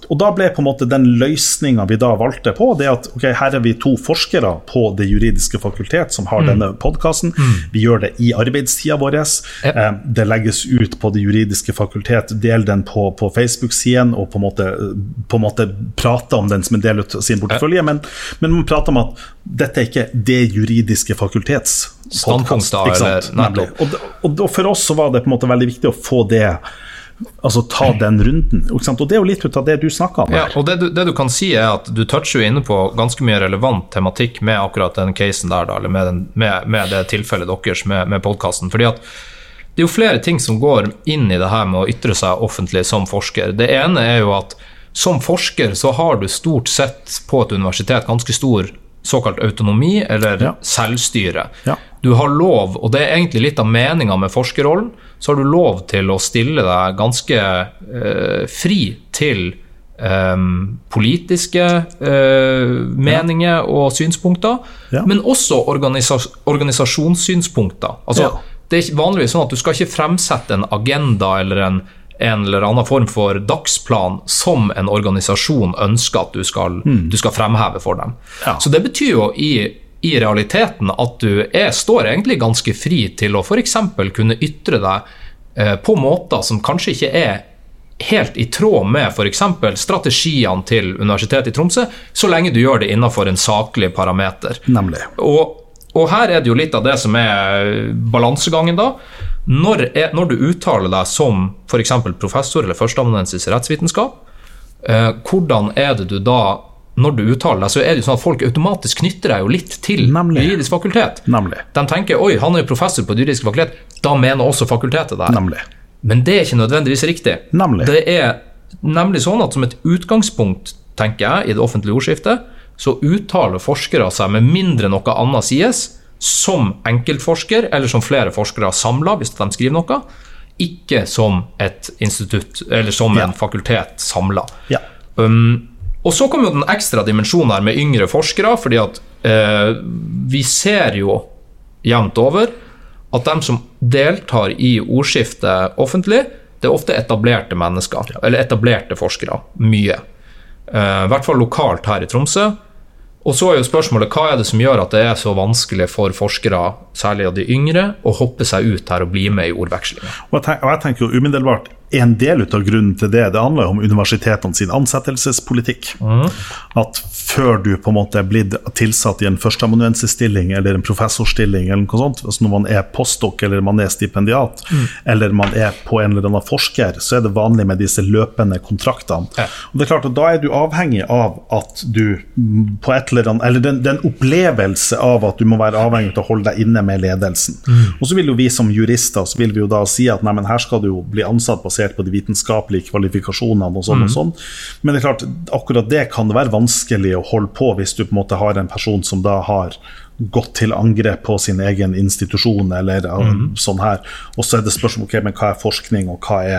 Speaker 1: Og da ble på en måte den løsninga vi da valgte på, det at ok, her er vi to forskere på Det juridiske fakultet som har denne podkasten. Vi gjør det i arbeidstida vår.
Speaker 2: Yep.
Speaker 1: Eh, Det legges ut på Det juridiske fakultet. Del den på, på Facebook-siden og på en, måte, på en måte prate om den som en del av sin portefølje. Men, men man prater om at dette er ikke Det juridiske fakultets
Speaker 2: podkast.
Speaker 1: Nemlig. Og, og, for oss så var det på en måte veldig viktig å få det Altså ta den runden. Ikke sant? Og det er jo litt ut av det du snakka om.
Speaker 2: Ja, og det du, det du kan si er at du toucher jo inne på ganske mye relevant tematikk med akkurat den casen der, da, eller med, den, med, med det tilfellet deres med, med podkasten. Fordi at det er jo flere ting som går inn i det her med å ytre seg offentlig som forsker. Det ene er jo at som forsker så har du stort sett på et universitet ganske stor såkalt autonomi, eller
Speaker 1: Ja.
Speaker 2: selvstyre.
Speaker 1: Ja.
Speaker 2: Du har lov, og det er egentlig litt av meninga med forskerrollen, så har du lov til å stille deg ganske eh, fri til eh, politiske eh, meninger og synspunkter,
Speaker 1: Ja.
Speaker 2: men også organisa organisasjonssynspunkter. Altså,
Speaker 1: Ja.
Speaker 2: Det er vanligvis sånn at du skal ikke fremsette en agenda eller en, en eller annen form for dagsplan som en organisasjon ønsker at du skal, du skal fremheve for dem.
Speaker 1: Ja.
Speaker 2: Så det betyr jo i, i realiteten at du er, står egentlig ganske fri til å f.eks. kunne ytre deg eh, på måter som kanskje ikke er helt i tråd med f.eks. strategiene til Universitetet i Tromsø, så lenge du gjør det innenfor en saklig parameter.
Speaker 1: Nemlig.
Speaker 2: Og, og her er det jo litt av det som er balansegangen, da. Når, er, når du uttaler deg som f.eks. professor eller førsteamanuensis i rettsvitenskap, eh, hvordan er det du da når du uttaler deg, så er det jo sånn at folk automatisk knytter deg jo litt til
Speaker 1: Nemlig.
Speaker 2: juridisk fakultet.
Speaker 1: Nemlig.
Speaker 2: De tenker oi, han er jo professor på juridisk fakultet, da mener også fakultetet det.
Speaker 1: Nemlig.
Speaker 2: Men det er ikke nødvendigvis riktig.
Speaker 1: Nemlig.
Speaker 2: Det er nemlig sånn at som et utgangspunkt, tenker jeg, i det offentlige ordskiftet, så uttaler forskere seg med mindre noe annet sies, som enkeltforsker, eller som flere forskere samla, hvis de skriver noe, ikke som et institutt, eller som
Speaker 1: Ja.
Speaker 2: en fakultet samla.
Speaker 1: Ja.
Speaker 2: Um, og så kommer jo den ekstra dimensjonen her med yngre forskere, fordi at eh, vi ser jo jevnt over at de som deltar i ordskiftet offentlig, det er ofte etablerte mennesker, eller etablerte forskere. Mye. Eh, I hvert fall lokalt her i Tromsø. Og så er jo spørsmålet hva er det som gjør at det er så vanskelig for forskere, særlig av de yngre, å hoppe seg ut her og bli med i ordvekslinga?
Speaker 1: Og og jeg tenker jo umiddelbart en del av grunnen til det, det handler jo om universitetene sin ansettelsespolitikk. At før du på en måte er blitt tilsatt i en førsteamanuensisstilling eller en professorstilling, eller noe sånt, altså når man er postdok eller man er stipendiat, eller man er på en eller annen forsker, så er det vanlig med disse løpende kontraktene.
Speaker 2: Ja.
Speaker 1: Og det er klart at Da er du avhengig av at du mm, på et eller annet Eller den, den opplevelse av at du må være avhengig av å holde deg inne med ledelsen. Og så vil jo vi som jurister så vil vi jo da si at nei, men her skal du jo bli ansatt basert basert på de vitenskapelige kvalifikasjonene og sånn og sånn. Men det er klart, akkurat det kan det være vanskelig å holde på hvis du på en måte har en person som da har gått til angrep på sin egen institusjon, eller mm. sånn her. Og så er det spørsmål okay, men hva er forskning, og hva er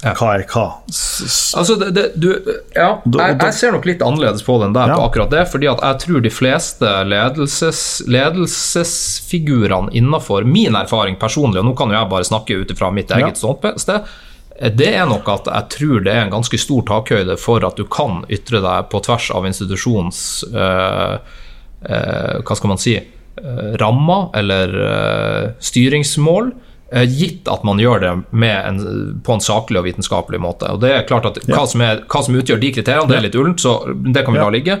Speaker 1: ja. hva? Er hva?
Speaker 2: Altså, det, det, du, ja, jeg, jeg, ser nok litt annerledes på den der ja. på akkurat det. fordi at jeg tror de fleste ledelses, ledelsesfigurene innenfor min erfaring personlig, og nå kan jo jeg bare snakke ut fra mitt eget ja. ståsted, det er nok at jeg tror det er en ganske stor takhøyde for at du kan ytre deg på tvers av institusjons øh, Eh, hva skal man si eh, rammer eller eh, styringsmål. Gitt at man gjør det en, på en saklig og vitenskapelig måte. Og det er klart at Hva som, er, hva som utgjør de kriteriene, det er litt ullent, så det kan vi la ligge.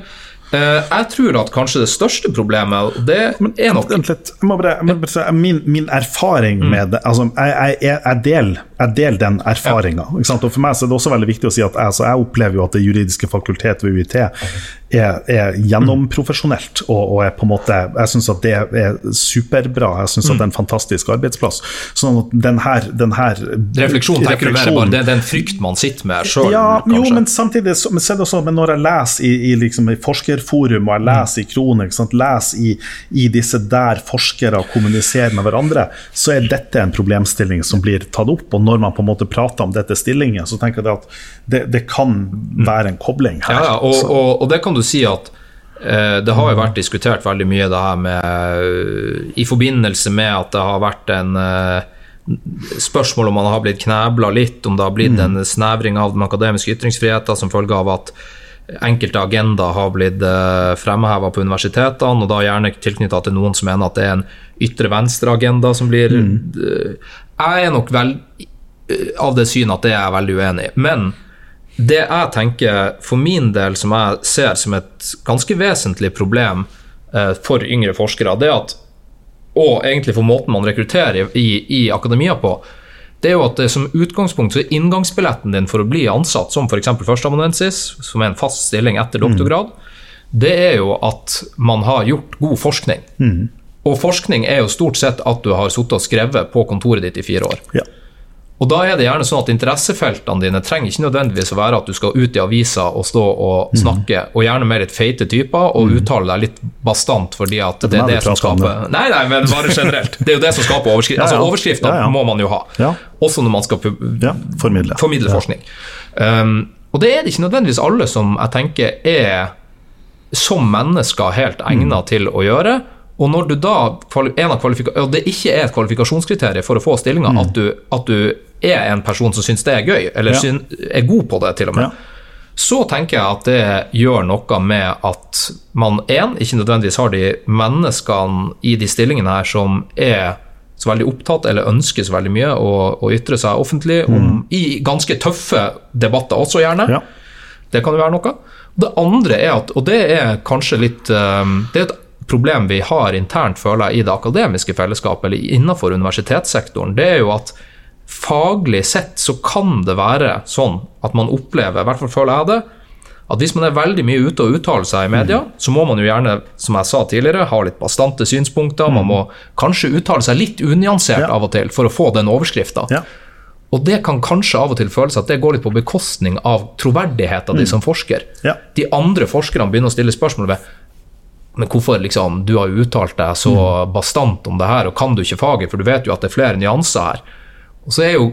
Speaker 2: Uh, jeg tror at kanskje det største problemet det er nok.
Speaker 1: Jeg må bare, jeg må bare min, min, erfaring mm. med det altså, jeg, jeg, jeg, deler, jeg deler den erfaringa. For meg så er det også veldig viktig å si at altså, jeg opplever jo at Det juridiske fakultet ved UiT er, er gjennomprofesjonelt. Og, og er på en måte, jeg syns at det er superbra. Jeg syns at det er en fantastisk arbeidsplass. Sånn at den her, den her
Speaker 2: Refleksjon tenker du mer bare det er den frykt man sitter med sjøl?
Speaker 1: Ja, jo, men samtidig så, men, også, men når jeg leser i, i, liksom, i forskerforum og jeg leser i Krone, leser i, i, disse der forskere kommuniserer med hverandre, så er dette en problemstilling som blir tatt opp. Og når man på en måte prater om dette stillingen, så tenker jeg at det, det kan være en kobling her.
Speaker 2: Ja, og, og, og, det kan du si at eh, det har jo vært diskutert veldig mye det her med I forbindelse med at det har vært en eh, spørsmål om man har blitt knebla litt, om det har blitt mm. en snevring av den akademiske ytringsfriheten som følge av at enkelte agendaer har blitt uh, fremheva på universitetene, og da gjerne tilknytta til noen som mener at det er en ytre venstre-agenda som blir mm. Jeg er nok vel av det synet at det er jeg veldig uenig i. Men det jeg tenker for min del, som jeg ser som et ganske vesentlig problem uh, for yngre forskere, det at og egentlig for måten man rekrutterer i, i akademia på, det er jo at det som utgangspunkt så er inngangsbilletten din for å bli ansatt som f.eks. førsteamanuensis, som er en fast stilling etter doktorgrad, mm. det er jo at man har gjort god forskning. Mm. Og forskning er jo stort sett at du har sittet og skrevet på kontoret ditt i fire år. Ja. Og da er det gjerne sånn at Interessefeltene dine trenger ikke nødvendigvis å være at du skal ut i avisa og stå og mhm. snakke, mm. og gjerne med litt feite typer, og mm. uttale deg litt bastant fordi at det, det er det som skaper Nei, nei, men bare generelt. Det er jo det som skaper overskrifter. Altså, overskrifter ja, ja. må man jo ha, også når man skal formidle. formidle, forskning. Um, og det er det ikke nødvendigvis alle som jeg tenker er som mennesker helt egnet mm. til å gjøre. Og når du da en av og det ikke er et kvalifikasjonskriterium for å få stillinga mm. at, at, du er en person som syns det er gøy, eller ja. er god på det, til og med, ja. så tenker jeg at det gjør noe med at man én, ikke nødvendigvis har de menneskene i de stillingene her som er så veldig opptatt eller ønsker så veldig mye å, å ytre seg offentlig om, mm. i ganske tøffe debatter også, gjerne. Ja. Det kan jo være noe. Det andre er at, og det er kanskje litt um, Det er et problem vi har internt, føler jeg, i det akademiske fellesskapet, eller innenfor universitetssektoren, det er jo at faglig sett så kan det være sånn at man opplever, i hvert fall føler jeg det, at hvis man er veldig mye ute og uttaler seg i media, mm. så må man jo gjerne, som jeg sa tidligere, ha litt bastante synspunkter. Mm. Man må kanskje uttale seg litt unyansert ja. av og til for å få den overskrifta. Ja. Og det kan kanskje av og til føles at det går litt på bekostning av troverdigheten mm. de som forsker. Ja. De andre forskerne begynner å stille spørsmål ved men hvorfor liksom, du har uttalt deg så mm. bastant om det her, og kan du ikke faget, for du vet jo at det er flere nyanser her. Og så er jo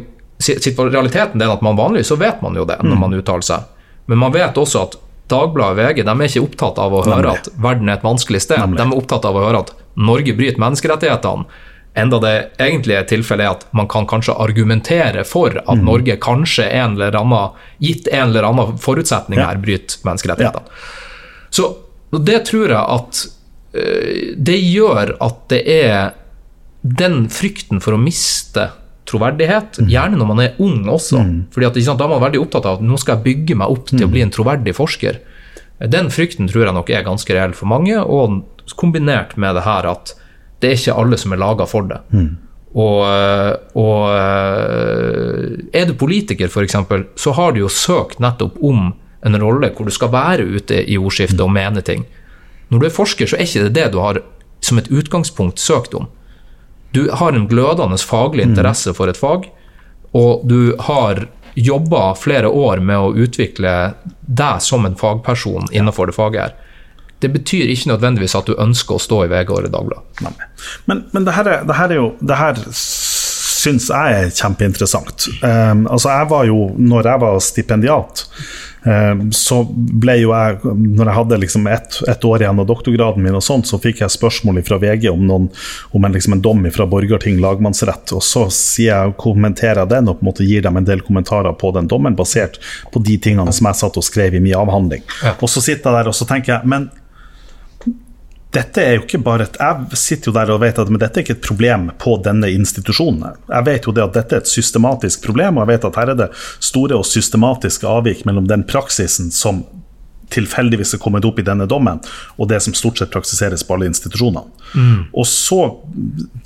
Speaker 2: realiteten den at man vanligvis så vet man jo det når mm. man uttaler seg. Men man vet også at Dagbladet og VG de er ikke opptatt av å høre Nemlig. at verden er et vanskelig sted. Nemlig. De er opptatt av å høre at Norge bryter menneskerettighetene. Enda det egentlige tilfellet er at man kan kanskje argumentere for at mm. Norge kanskje en eller annen, gitt en eller annen forutsetning her, bryter menneskerettighetene. Ja. Så det tror jeg at uh, Det gjør at det er den frykten for å miste troverdighet, mm. gjerne når man er ung også. Mm. Fordi at, sant, Da er man veldig opptatt av at nå skal jeg bygge meg opp til mm. å bli en troverdig forsker. Den frykten tror jeg nok er ganske reell for mange, og kombinert med det her at det er ikke alle som er laga for det. Mm. Og, og, er du politiker, f.eks., så har du jo søkt nettopp om en rolle hvor du skal være ute i ordskiftet og mene ting. Når du er forsker, så er ikke det det du har som et utgangspunkt søkt om. Du har en glødende faglig mm. interesse for et fag, og du har jobba flere år med å utvikle deg som en fagperson innenfor det faget her. Det betyr ikke nødvendigvis at du ønsker å stå i VG eller Dagbladet.
Speaker 1: Men, men det, her er, det her er jo det her syns jeg er kjempeinteressant. Um, altså jeg var jo, når jeg var stipendiat, så ble jo jeg Når jeg hadde liksom ett et år igjen av doktorgraden min, og sånt, så fikk jeg spørsmål fra VG om, noen, om en, liksom en dom fra Borgarting lagmannsrett. og Så jeg, kommenterer jeg den og på en måte gir dem en del kommentarer på den dommen, basert på de tingene som jeg satt og skrev i min avhandling. Og så sitter jeg der og så tenker jeg, men dette er jo ikke bare et, Jeg sitter jo der og vet at men dette er ikke et problem på denne institusjonen. Jeg vet jo det at dette er et systematisk problem, og jeg vet at her er det store og systematiske avvik mellom den praksisen som tilfeldigvis er kommet opp i denne dommen, og det som stort sett praksiseres på alle institusjonene. Og så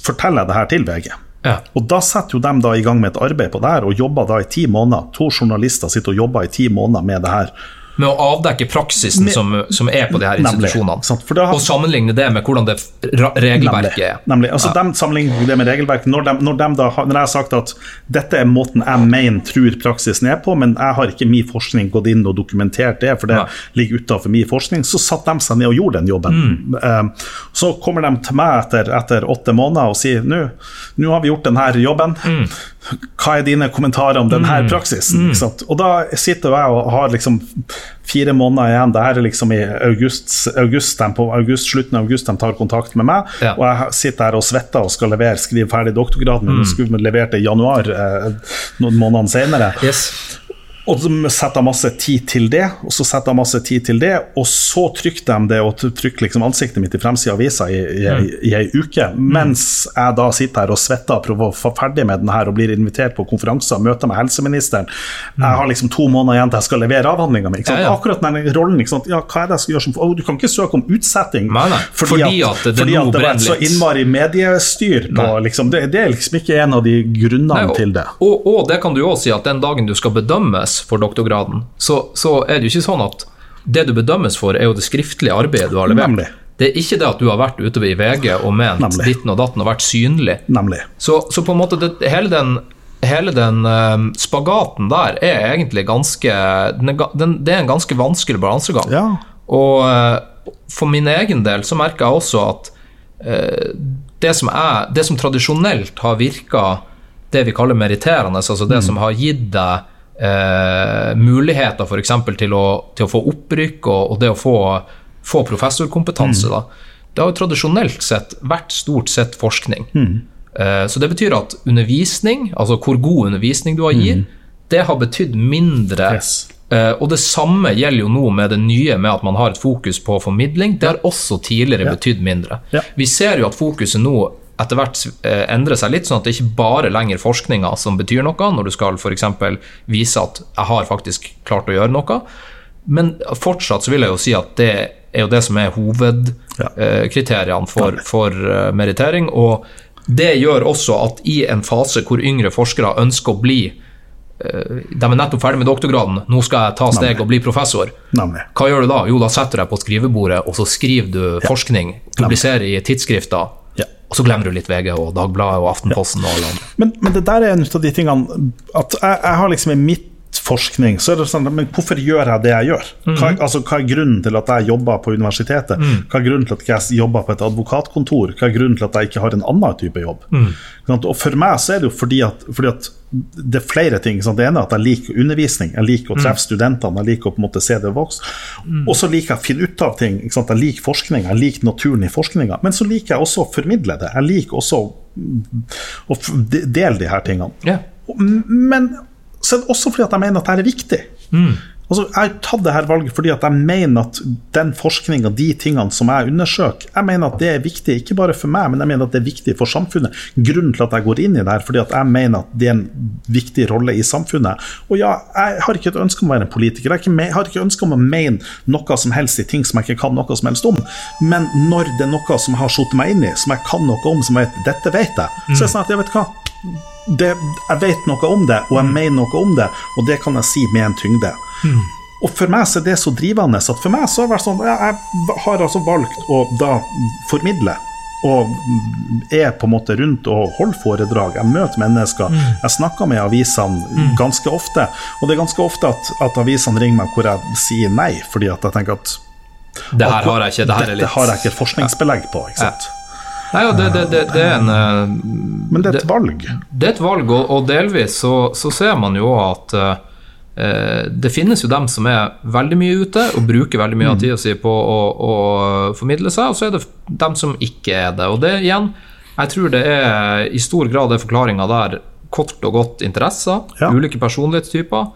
Speaker 1: forteller jeg det her til VG.
Speaker 2: Ja.
Speaker 1: Og da setter jo de da i gang med et arbeid på det her, og jobber da i ti måneder. To journalister sitter og jobber i ti måneder med det her.
Speaker 2: Med å avdekke praksisen
Speaker 1: Med-
Speaker 2: som, som er på de her
Speaker 1: Nemlig,
Speaker 2: institusjonene.
Speaker 1: da har-
Speaker 2: Og sammenligne det med hvordan det regelverket er.
Speaker 1: Nemlig. altså De sammenligner det med regelverket. Når, de, når, de da, når jeg har sagt at dette er måten jeg mener tror praksisen er på, men jeg har ikke min forskning gått inn og dokumentert det, for det
Speaker 2: Nei.
Speaker 1: ligger utenfor min forskning, så satte de seg ned og gjorde den jobben.
Speaker 2: Mm.
Speaker 1: Eh, så kommer de til meg etter, etter åtte måneder og sier nå har vi gjort denne jobben.
Speaker 2: Mm.
Speaker 1: Hva er dine kommentarer om denne praksisen? Mm. Og da sitter jeg og har liksom fire måneder igjen. Det her er liksom i august, august, på august, slutten av august de tar kontakt med meg.
Speaker 2: Ja.
Speaker 1: Og jeg sitter her og svetter og skal levere, skrive ferdig doktorgraden min. Mm. Skulle levert det i januar eh, noen måneder senere.
Speaker 2: Yes.
Speaker 1: Og så setter jeg masse tid til det, og så setter jeg masse tid til det, og så trykker de det og trykker liksom ansiktet mitt i fremsida av avisa i, i, i, i ei uke, mens jeg da sitter her og svetter og prøver å få ferdig med den her og blir invitert på konferanser og møter med helseministeren. Jeg har liksom to måneder igjen til jeg skal levere avhandlinga mi. Akkurat den rollen. Ja, hva er det jeg skal gjøre som oh, Du kan ikke søke om utsetting
Speaker 2: Nei, nei. Fordi at det
Speaker 1: fordi at det var
Speaker 2: brenner
Speaker 1: så innmari mediestyr på liksom, det, det er liksom ikke en av de grunnene
Speaker 2: Nei,
Speaker 1: til det.
Speaker 2: Og, og det kan du òg si at den dagen du skal bedømmes for doktorgraden, så, så er det jo ikke sånn at det du bedømmes for, er jo det skriftlige arbeidet du har levert.
Speaker 1: Nemlig.
Speaker 2: Det er ikke det at du har vært ute i VG og ment
Speaker 1: Nemlig.
Speaker 2: ditten og datten og vært synlig. Så, så på en måte det, hele den, hele den eh, spagaten der er egentlig ganske den den, Det er en ganske vanskelig balansegang.
Speaker 1: Ja.
Speaker 2: Og uh, for min egen del så merker jeg også at uh, det, som er, det som tradisjonelt har virka det vi kaller meritterende, altså det som har gitt deg eh, muligheter f.eks. Til, å- til å få opprykk og, og det å få, få professorkompetanse, da, det har jo tradisjonelt sett vært stort sett forskning. Eh, Så det betyr at undervisning, altså hvor god undervisning du har gir, det har betydd mindre.
Speaker 1: Yes.
Speaker 2: Eh, Og det samme gjelder jo nå med det nye med at man har et fokus på formidling. Det har også tidligere
Speaker 1: Ja.
Speaker 2: betydd mindre.
Speaker 1: Ja.
Speaker 2: Vi ser jo at fokuset nå etter hvert endre seg litt, sånn at det ikke bare lenger forskninga som betyr noe, når du skal f.eks. vise at jeg har faktisk klart å gjøre noe. Men fortsatt så vil jeg jo si at det er jo det som er hovedkriteriene for, for eh, merittering. Og det gjør også at i en fase hvor yngre forskere ønsker å bli eh, De er nettopp ferdig med doktorgraden, nå skal jeg ta steg og bli professor. Hva gjør du da? Jo, da setter du deg på skrivebordet, og så skriver du forskning, publiserer i tidsskrifter. Og så glemmer du litt VG og Dagbladet og Aftenposten og alle andre.
Speaker 1: Men, men det der er en av de tingene At jeg, jeg har liksom i mitt forskning så er det sånn, men Hvorfor gjør jeg det jeg gjør? Hva, altså, hva er grunnen til at jeg jobber på universitetet? Hva er grunnen til at jeg jobber på et advokatkontor? Hva er grunnen til at jeg ikke har en annen type jobb? Mm. Og For meg så er det jo fordi at, fordi at det er flere ting. sant? Det ene er at jeg liker undervisning, jeg liker å treffe studentene, jeg liker å på en måte se det vokse. Og så liker jeg å finne ut av ting. Jeg liker forskning, jeg liker naturen i forskninga. Men så liker jeg også å formidle det. Jeg liker også å, dele de her tingene.
Speaker 2: Yeah.
Speaker 1: Men så er det også fordi at jeg mener at dette er viktig. Altså, jeg har tatt det her valget fordi at jeg mener at den forskninga, de tingene som jeg undersøker, jeg mener at det er viktig, ikke bare for meg, men jeg mener at det er viktig for samfunnet. Grunnen til at jeg går inn i det her, fordi at jeg mener at det er en viktig rolle i samfunnet. Og ja, jeg har ikke et ønske om å være en politiker, jeg har ikke, ønske om å mene noe som helst i ting som jeg ikke kan noe som helst om. Men når det er noe som jeg har satt meg inn i, som jeg kan noe om, som jeg vet, dette vet jeg, så er det sånn at jeg vet hva det, jeg vet noe om det, og jeg mener noe om det, og det kan jeg si med en tyngde. Og for meg så er det så drivende at for meg så har det vært sånn Jeg har altså valgt å da formidle og er på en måte rundt og holder foredrag. Jeg møter mennesker.
Speaker 2: Mm.
Speaker 1: Jeg snakker med avisene ganske ofte. Og det er ganske ofte at, at avisene ringer meg hvor jeg sier nei, fordi at jeg tenker at
Speaker 2: Det her har jeg ikke. Det
Speaker 1: dette
Speaker 2: litt
Speaker 1: har jeg ikke forskningsbelegg på. ikke sant?
Speaker 2: Nei, ja, det, det, det, det er en
Speaker 1: Men det er et valg.
Speaker 2: Det er et valg, og, og delvis så, så ser man jo at eh, det finnes jo dem som er veldig mye ute og bruker veldig mye av tida si på å, å formidle seg, og så er det dem som ikke er det. Og det igjen, jeg tror det er i stor grad er forklaringa der kort og godt interesser,
Speaker 1: Ja.
Speaker 2: ulike personlighetstyper.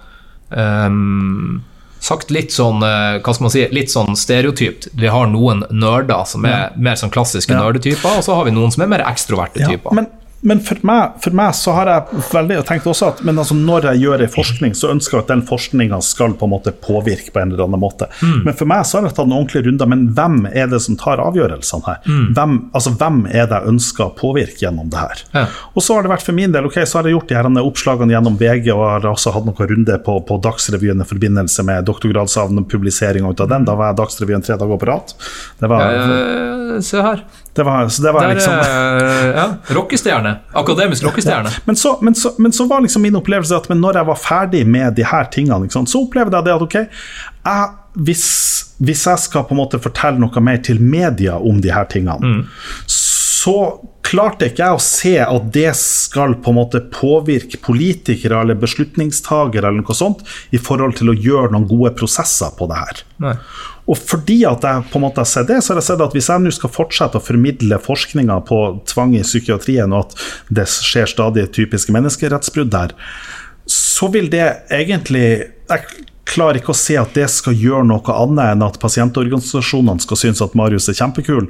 Speaker 2: Um, sagt litt sånn, eh, hva skal man si, litt sånn stereotypt. Vi har noen nerder som er mer sånn klassiske
Speaker 1: Ja.
Speaker 2: nerdetyper, og så har vi noen som er mer ekstroverte
Speaker 1: Ja,
Speaker 2: typer.
Speaker 1: men men for, meg, for meg så har jeg veldig tenkt også at men altså når jeg gjør en forskning, så ønsker jeg at den forskninga skal på en måte påvirke på en eller annen måte.
Speaker 2: Mm.
Speaker 1: Men for meg så har jeg tatt noen ordentlige runder. Men hvem er det som tar avgjørelsene her?
Speaker 2: Mm.
Speaker 1: Hvem, altså, hvem er det jeg ønsker å påvirke gjennom det her?
Speaker 2: Ja.
Speaker 1: Og så har det vært for min del, ok, så har jeg gjort de her oppslagene gjennom VG, og har også hatt noen runder på, på Dagsrevyen i forbindelse med doktorgradsavn-publiseringa ut av den. Da var jeg Dagsrevyen tre dager på rad. Det var,
Speaker 2: Eh, se her.
Speaker 1: Det var, så det var
Speaker 2: Der,
Speaker 1: liksom
Speaker 2: eh, ja, rockestjerne. Akademisk rockestjerne.
Speaker 1: Men så, men, så, men så var liksom min opplevelse at men når jeg var ferdig med de her tingene, liksom, så opplevde jeg det at ok, jeg, hvis, hvis jeg skal på en måte fortelle noe mer til media om de her tingene, så klarte ikke jeg å se at det skal på en måte påvirke politikere eller beslutningstagere eller noe sånt i forhold til å gjøre noen gode prosesser på det her.
Speaker 2: Nei.
Speaker 1: Og fordi at jeg på en måte har sett det, så har jeg sett at hvis jeg nå skal fortsette å formidle forskninga på tvang i psykiatrien, og at det skjer stadig typiske menneskerettsbrudd der, så vil det egentlig Jeg klarer ikke å se at det skal gjøre noe annet enn at pasientorganisasjonene skal synes at Marius er kjempekul,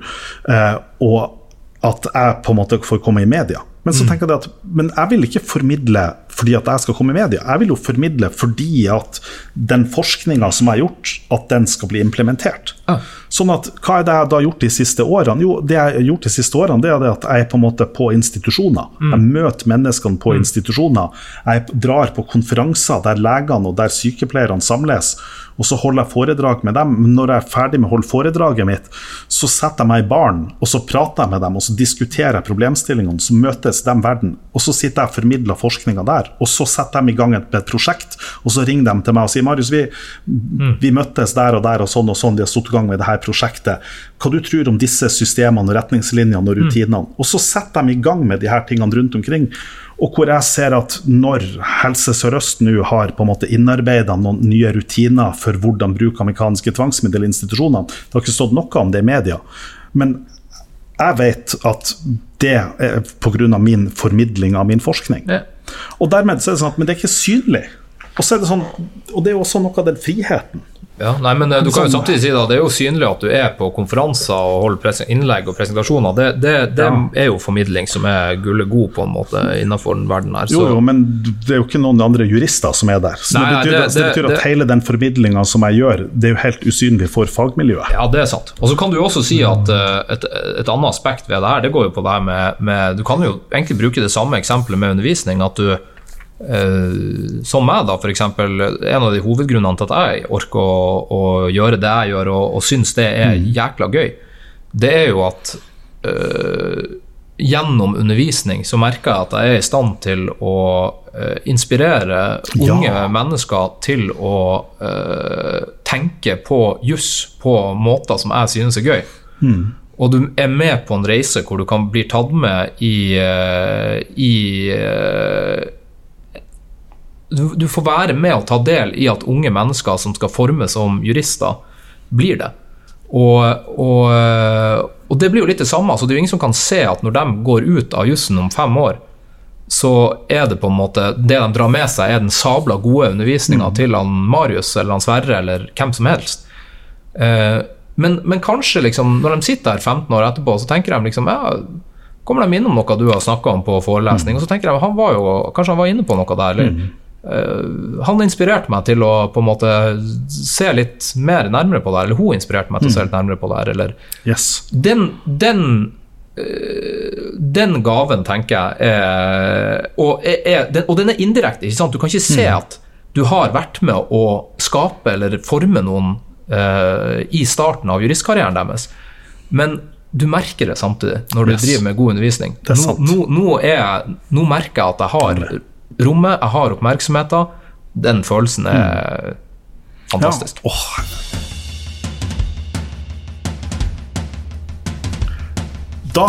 Speaker 1: eh, og at jeg på en måte får komme i media. Men så tenker jeg at men jeg vil ikke formidle fordi at jeg skal komme i media. Jeg vil jo formidle fordi at den forskninga som jeg har gjort, at den skal bli implementert.
Speaker 2: Ah.
Speaker 1: Sånn at Hva er det jeg da har gjort de siste årene? Jo, det jeg har gjort de siste årene, det er det at jeg er på en måte på institusjoner. Jeg møter menneskene på institusjoner. Jeg drar på konferanser der legene og der sykepleierne samles. Og så holder jeg foredrag med dem. Men når jeg er ferdig med å holde foredraget mitt, så setter jeg meg i baren og så prater jeg med dem og så diskuterer jeg problemstillingene. Så møtes de verden. Og så sitter jeg og formidler forskninga der. Og så setter de i gang et, et prosjekt, og så ringer de til meg og sier Marius, vi, vi møttes der og der og sånn og sånn, de har satt i gang med det her prosjektet. Hva du tror om disse systemene og retningslinjene og rutinene? Og så setter de i gang med de her tingene rundt omkring. Og hvor jeg ser at når Helse Sør-Øst nå har på en måte innarbeida noen nye rutiner for hvordan bruk av mekaniske tvangsmidler i institusjonene, det har ikke stått noe om det i media. Men jeg vet at det er pga. min formidling av min forskning.
Speaker 2: Ja.
Speaker 1: Og dermed så er det sånn at Men det er ikke synlig. Og så er det sånn, og det er også noe av den friheten.
Speaker 2: Ja, nei, men eh, du kan jo
Speaker 1: Sånn-
Speaker 2: samtidig si da, Det er jo synlig at du er på konferanser og holder innlegg og presentasjoner. Det, det, det
Speaker 1: Ja.
Speaker 2: er jo formidling som er gullet god på en måte innenfor den verden her.
Speaker 1: Jo,
Speaker 2: Så,
Speaker 1: jo, men det er jo ikke noen andre jurister som er der. Så
Speaker 2: Nei,
Speaker 1: det, betyr,
Speaker 2: det-
Speaker 1: det betyr at hele den formidlinga som jeg gjør, det er jo helt usynlig for fagmiljøet.
Speaker 2: ja, det er sant. Og så kan du jo også si at eh, et, et annet aspekt ved det her, det går jo på det her med, med Du kan jo egentlig bruke det samme eksempelet med undervisning. at du eh, som meg, da, f.eks. En av de hovedgrunnene til at jeg orker å, å gjøre det jeg gjør, og, og syns det er jækla gøy, det er jo at uh, gjennom undervisning så merker jeg at jeg er i stand til å uh, inspirere unge
Speaker 1: Ja.
Speaker 2: mennesker til å tenke på juss på måter som jeg synes er gøy. Og du er med på en reise hvor du kan bli tatt med i, i du, du får være med og ta del i at unge mennesker som skal formes som jurister, blir det. Og, og, og det blir jo litt det samme. Altså, det er jo ingen som kan se at når de går ut av jussen om fem år, så er det på en måte Det de drar med seg, er den sabla gode undervisninga til han Marius eller han Sverre eller hvem som helst. Eh, men, men kanskje liksom, når de sitter her 15 år etterpå, så tenker de liksom ja, kommer de innom noe du har snakka om på forelesning, og så tenker de han var jo, kanskje han var inne på noe der. eller eh, han inspirerte meg til å på en måte se litt mer nærmere på det her, eller hun inspirerte meg til å se litt nærmere på det her. eller
Speaker 1: Yes.
Speaker 2: den, den, øh, den gaven, tenker jeg, er, og, er, den, og den er indirekte. ikke sant? Du kan ikke se at du har vært med å skape eller forme noen uh, i starten av juristkarrieren deres. Men du merker det samtidig når du
Speaker 1: Yes.
Speaker 2: driver med god undervisning.
Speaker 1: Det er sant.
Speaker 2: Nå, nå, nå, er nå merker jeg at jeg har rommet, jeg har oppmerksomheten. Den følelsen er fantastisk.
Speaker 1: Ja. Oh. Da,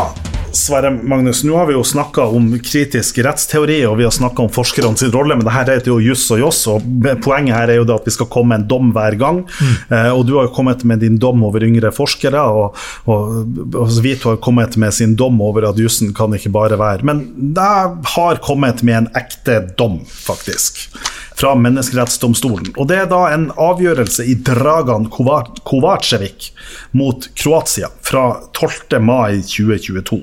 Speaker 1: Sverre Magnus, nå har vi jo snakka om kritisk rettsteori, og vi har om forskerne sin rolle, men det her heter jo juss og joss, og poenget her er jo det at vi skal komme med en dom hver gang. Eh, og du har jo kommet med din dom over yngre forskere, og, og, og Vito har kommet med sin dom over at jussen kan ikke bare være Men jeg har kommet med en ekte dom, faktisk fra Menneskerettsdomstolen. Og Det er da en avgjørelse i Dragan Kovacevic mot Kroatia fra 12. mai 2022.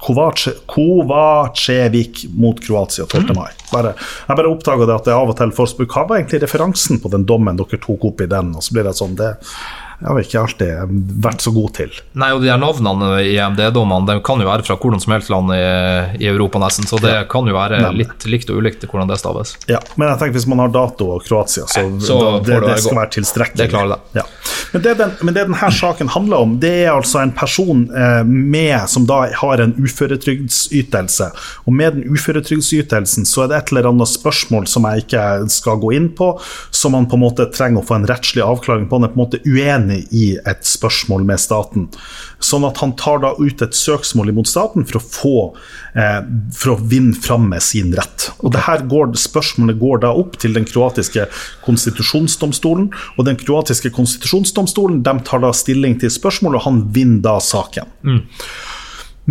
Speaker 1: Kovace, Kovacevic mot Kroatia 12. mai. Bare, jeg bare oppdaga det at jeg av og til får spørre hva var egentlig referansen på den dommen dere tok opp i den, og så blir det sånn det har vi ikke alltid vært så god til.
Speaker 2: Nei, og de her navnene i EMD-dommene de kan jo være fra hvordan som helst land i, i Europa, nesten, så det kan jo være
Speaker 1: Nei.
Speaker 2: litt likt og ulikt hvordan det staves.
Speaker 1: Ja, men jeg tenker hvis man har dato og Kroatia, så,
Speaker 2: så
Speaker 1: da, det,
Speaker 2: det
Speaker 1: skal være tilstrekkelig.
Speaker 2: Det klarer det.
Speaker 1: Ja. Men, det den, men det denne saken handler om, det er altså en person eh, med, som da har en uføretrygdsytelse. Og med den uføretrygdsytelsen så er det et eller annet spørsmål som jeg ikke skal gå inn på, som man på en måte trenger å få en rettslig avklaring på. Han er på en måte uenig i et spørsmål med staten. Sånn at han tar da ut et søksmål imot staten for å få eh, for å vinne fram med sin rett. Og det her går, Spørsmålet går da opp til den kroatiske konstitusjonsdomstolen. Og den kroatiske konstitusjonsdomstolen de tar da stilling til spørsmålet, og han vinner da saken.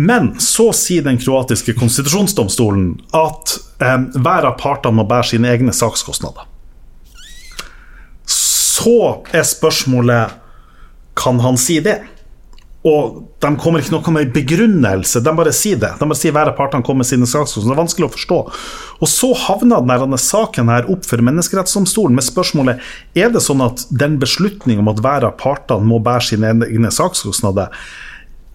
Speaker 1: Men så sier den kroatiske konstitusjonsdomstolen at eh, hver av partene må bære sine egne sakskostnader. Så er spørsmålet kan han si det? Og de kommer ikke noe med begrunnelse, de bare sier det. De bare sier hver av partene kommer med sine sakskostnader. Det er vanskelig å forstå. Og så havna denne saken her opp for Menneskerettsdomstolen med spørsmålet er det sånn at den beslutningen om at hver av partene må bære sine egne sakskostnader,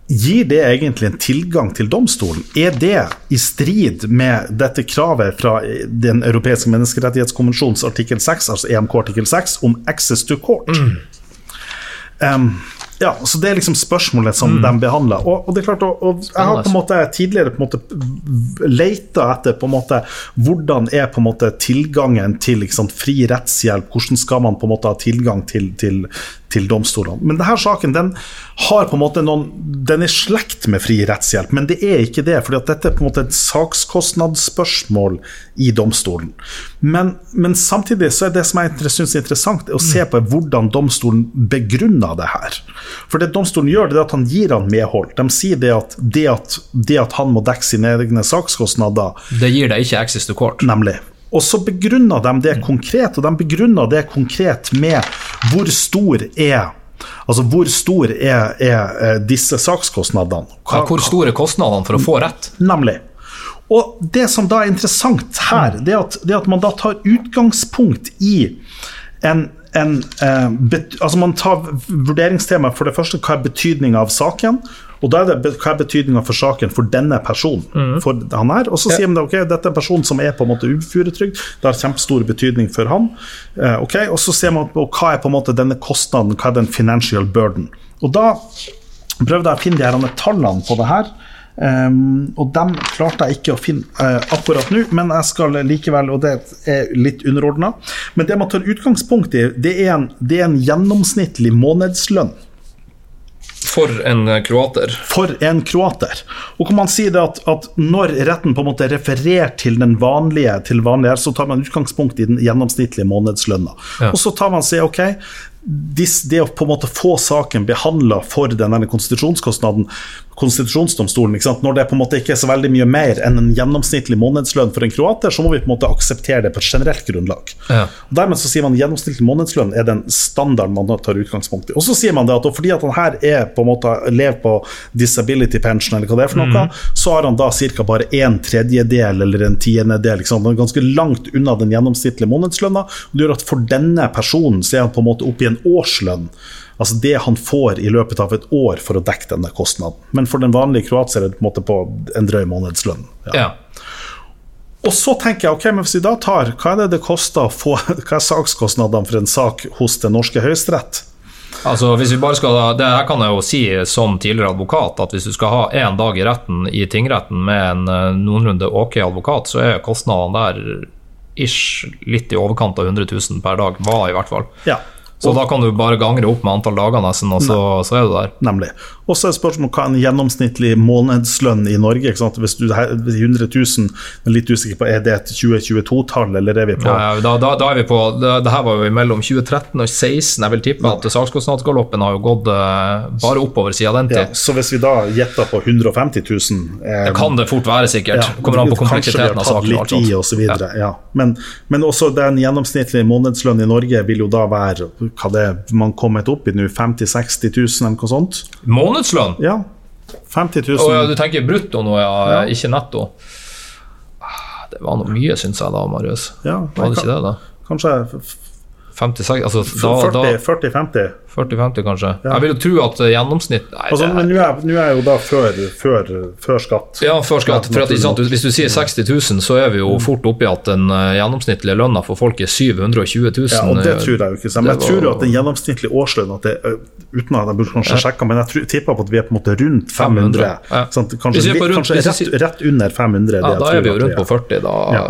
Speaker 1: Gir det egentlig en tilgang til domstolen? Er det i strid med dette kravet fra Den europeiske menneskerettighetskonvensjons artikkel 6, altså EMK artikkel 6, om access to court? Um, ja, så Det er liksom spørsmålet som de behandler. Og, og det er klart, og, og Jeg har på en måte tidligere på en måte leita etter på en måte hvordan er på en måte tilgangen til liksom, fri rettshjelp, hvordan skal man på en måte ha tilgang til, til, til domstolene. Men denne saken den har på en måte noen, den er slekt med fri rettshjelp, men det er ikke det. fordi at dette er på en måte et sakskostnadsspørsmål i domstolen. Men, men samtidig så er det som jeg synes er interessant, er å se på hvordan domstolen begrunner det her. For det domstolen gjør, det er at han gir han medhold. De sier det at det at, det at han må dekke sine egne sakskostnader,
Speaker 2: Det gir deg ikke access to court.
Speaker 1: nemlig. Og så begrunner de det konkret, og de begrunner det konkret med hvor stor er Altså hvor stor er, er eh, disse sakskostnadene?
Speaker 2: Ja, hvor store er kostnadene for å få rett?
Speaker 1: Nemlig. Og det som da er interessant her, det er at, det at man da tar utgangspunkt i en, en eh, bet, Altså man tar vurderingstema for det første, hva er betydninga av saken? Og da er det hva er betydninga for saken for denne personen? For han her, Og så sier man det, ok, dette er en person som er på en måte uføretrygd, det har kjempestor betydning for han. Eh, ok, Og så ser man på hva er på en måte denne kostnaden, hva er den financial burden? Og da prøvde jeg å finne de her tallene på det her. Ehm, og dem klarte jeg ikke å finne uh, akkurat nå, men jeg skal likevel, og det er litt underordna. Men det man tar utgangspunkt i, det er en, det er en gjennomsnittlig månedslønn
Speaker 2: For en eh, kroater.
Speaker 1: for en kroater. Og kan man si det at, at når retten på en måte refererer til den vanlige, til vanlige så tar man utgangspunkt i den gjennomsnittlige månedslønna.
Speaker 2: Ja.
Speaker 1: Og så tar man seg, ok, dis, det å på en måte få saken behandla for denne konstitusjonskostnaden, konstitusjonsdomstolen, ikke sant? når det på en måte ikke er så veldig mye mer enn en gjennomsnittlig månedslønn for en kroater, så må vi på en måte akseptere det på et generelt grunnlag.
Speaker 2: Ja.
Speaker 1: Og Dermed så sier man gjennomsnittlig månedslønn er den standarden man tar utgangspunkt i. Og så sier man det at fordi at han her er på en måte lever på disability pension, eller hva det er for noe, så har han da ca. bare en tredjedel eller en tiendedel. Er ganske langt unna den gjennomsnittlige månedslønna. Det gjør at for denne personen så er han på en måte oppe i en årslønn. Altså det han får i løpet av et år for å dekke denne kostnaden. Men for den vanlige kroatier er det på en måte på en drøy månedslønn. Ja.
Speaker 2: Ja.
Speaker 1: Og så tenker jeg, ok, men hvis vi da tar Hva er det det koster å få Hva er sakskostnadene for en sak hos den norske høyesterett?
Speaker 2: Altså, hvis vi bare skal, det her kan jeg jo si som tidligere advokat, at hvis du skal ha én dag i retten i tingretten med en eh, noenlunde ok advokat, så er kostnadene der ish litt i overkant av 100 000 per dag. Var i hvert fall.
Speaker 1: Ja.
Speaker 2: Så da kan du bare gangre opp med antall dager nesten, og så, så er du der.
Speaker 1: Nemlig. Og så er spørsmålet hva er en gjennomsnittlig månedslønn i Norge? Ikke sant? Hvis du er 100 000, men litt usikker på er det et 2022-tall, eller er vi på
Speaker 2: Ja, da, da, da er vi på det, det her var jo mellom 2013 og 2016. Jeg vil tippe at sakskostnadsgaloppen har jo gått eh, bare oppover siden den tid. ja.
Speaker 1: Så hvis vi da gjetter på 150 000 eh,
Speaker 2: Det kan det fort være, sikkert.
Speaker 1: ja,
Speaker 2: Kommer an på kompleksiteten av saken.
Speaker 1: Litt i og så videre, ja. Men, men også den gjennomsnittlige månedslønn i Norge vil jo da være hva det er man kommet opp i nå, 50 000-60 000 eller noe sånt?
Speaker 2: Månedslønn?
Speaker 1: Ja. 50 000.
Speaker 2: Oh, ja, du tenker brutto nå, ja,
Speaker 1: Ja.
Speaker 2: ikke netto? Ah, Det var noe mye, syns jeg da, Marius.
Speaker 1: ja,
Speaker 2: Var det ikke det, da?
Speaker 1: Kanskje f-
Speaker 2: 56, altså da, da
Speaker 1: 40-50?
Speaker 2: 40-50, kanskje?
Speaker 1: Ja.
Speaker 2: Jeg vil jo tro at eh, gjennomsnitt Nei,
Speaker 1: Altså, men nå er, er jeg jo da før, før, før skatt.
Speaker 2: ja, før skatt. For at, sant, Hvis du sier 60 000, så er vi jo fort oppi at den eh, gjennomsnittlige lønna for folk er 720 000.
Speaker 1: Ja, og det
Speaker 2: eh,
Speaker 1: tror jeg jo ikke. Men jeg tror jo at den gjennomsnittlige årslønn at det, er- Uten at jeg burde kanskje sjekke, men jeg tipper på at vi er på en måte rundt 500.
Speaker 2: 500, ja.
Speaker 1: Kanskje,
Speaker 2: rundt-
Speaker 1: kanskje rett, rett under 500.
Speaker 2: Ja, da er vi jo rundt på 40, da.
Speaker 1: Ja.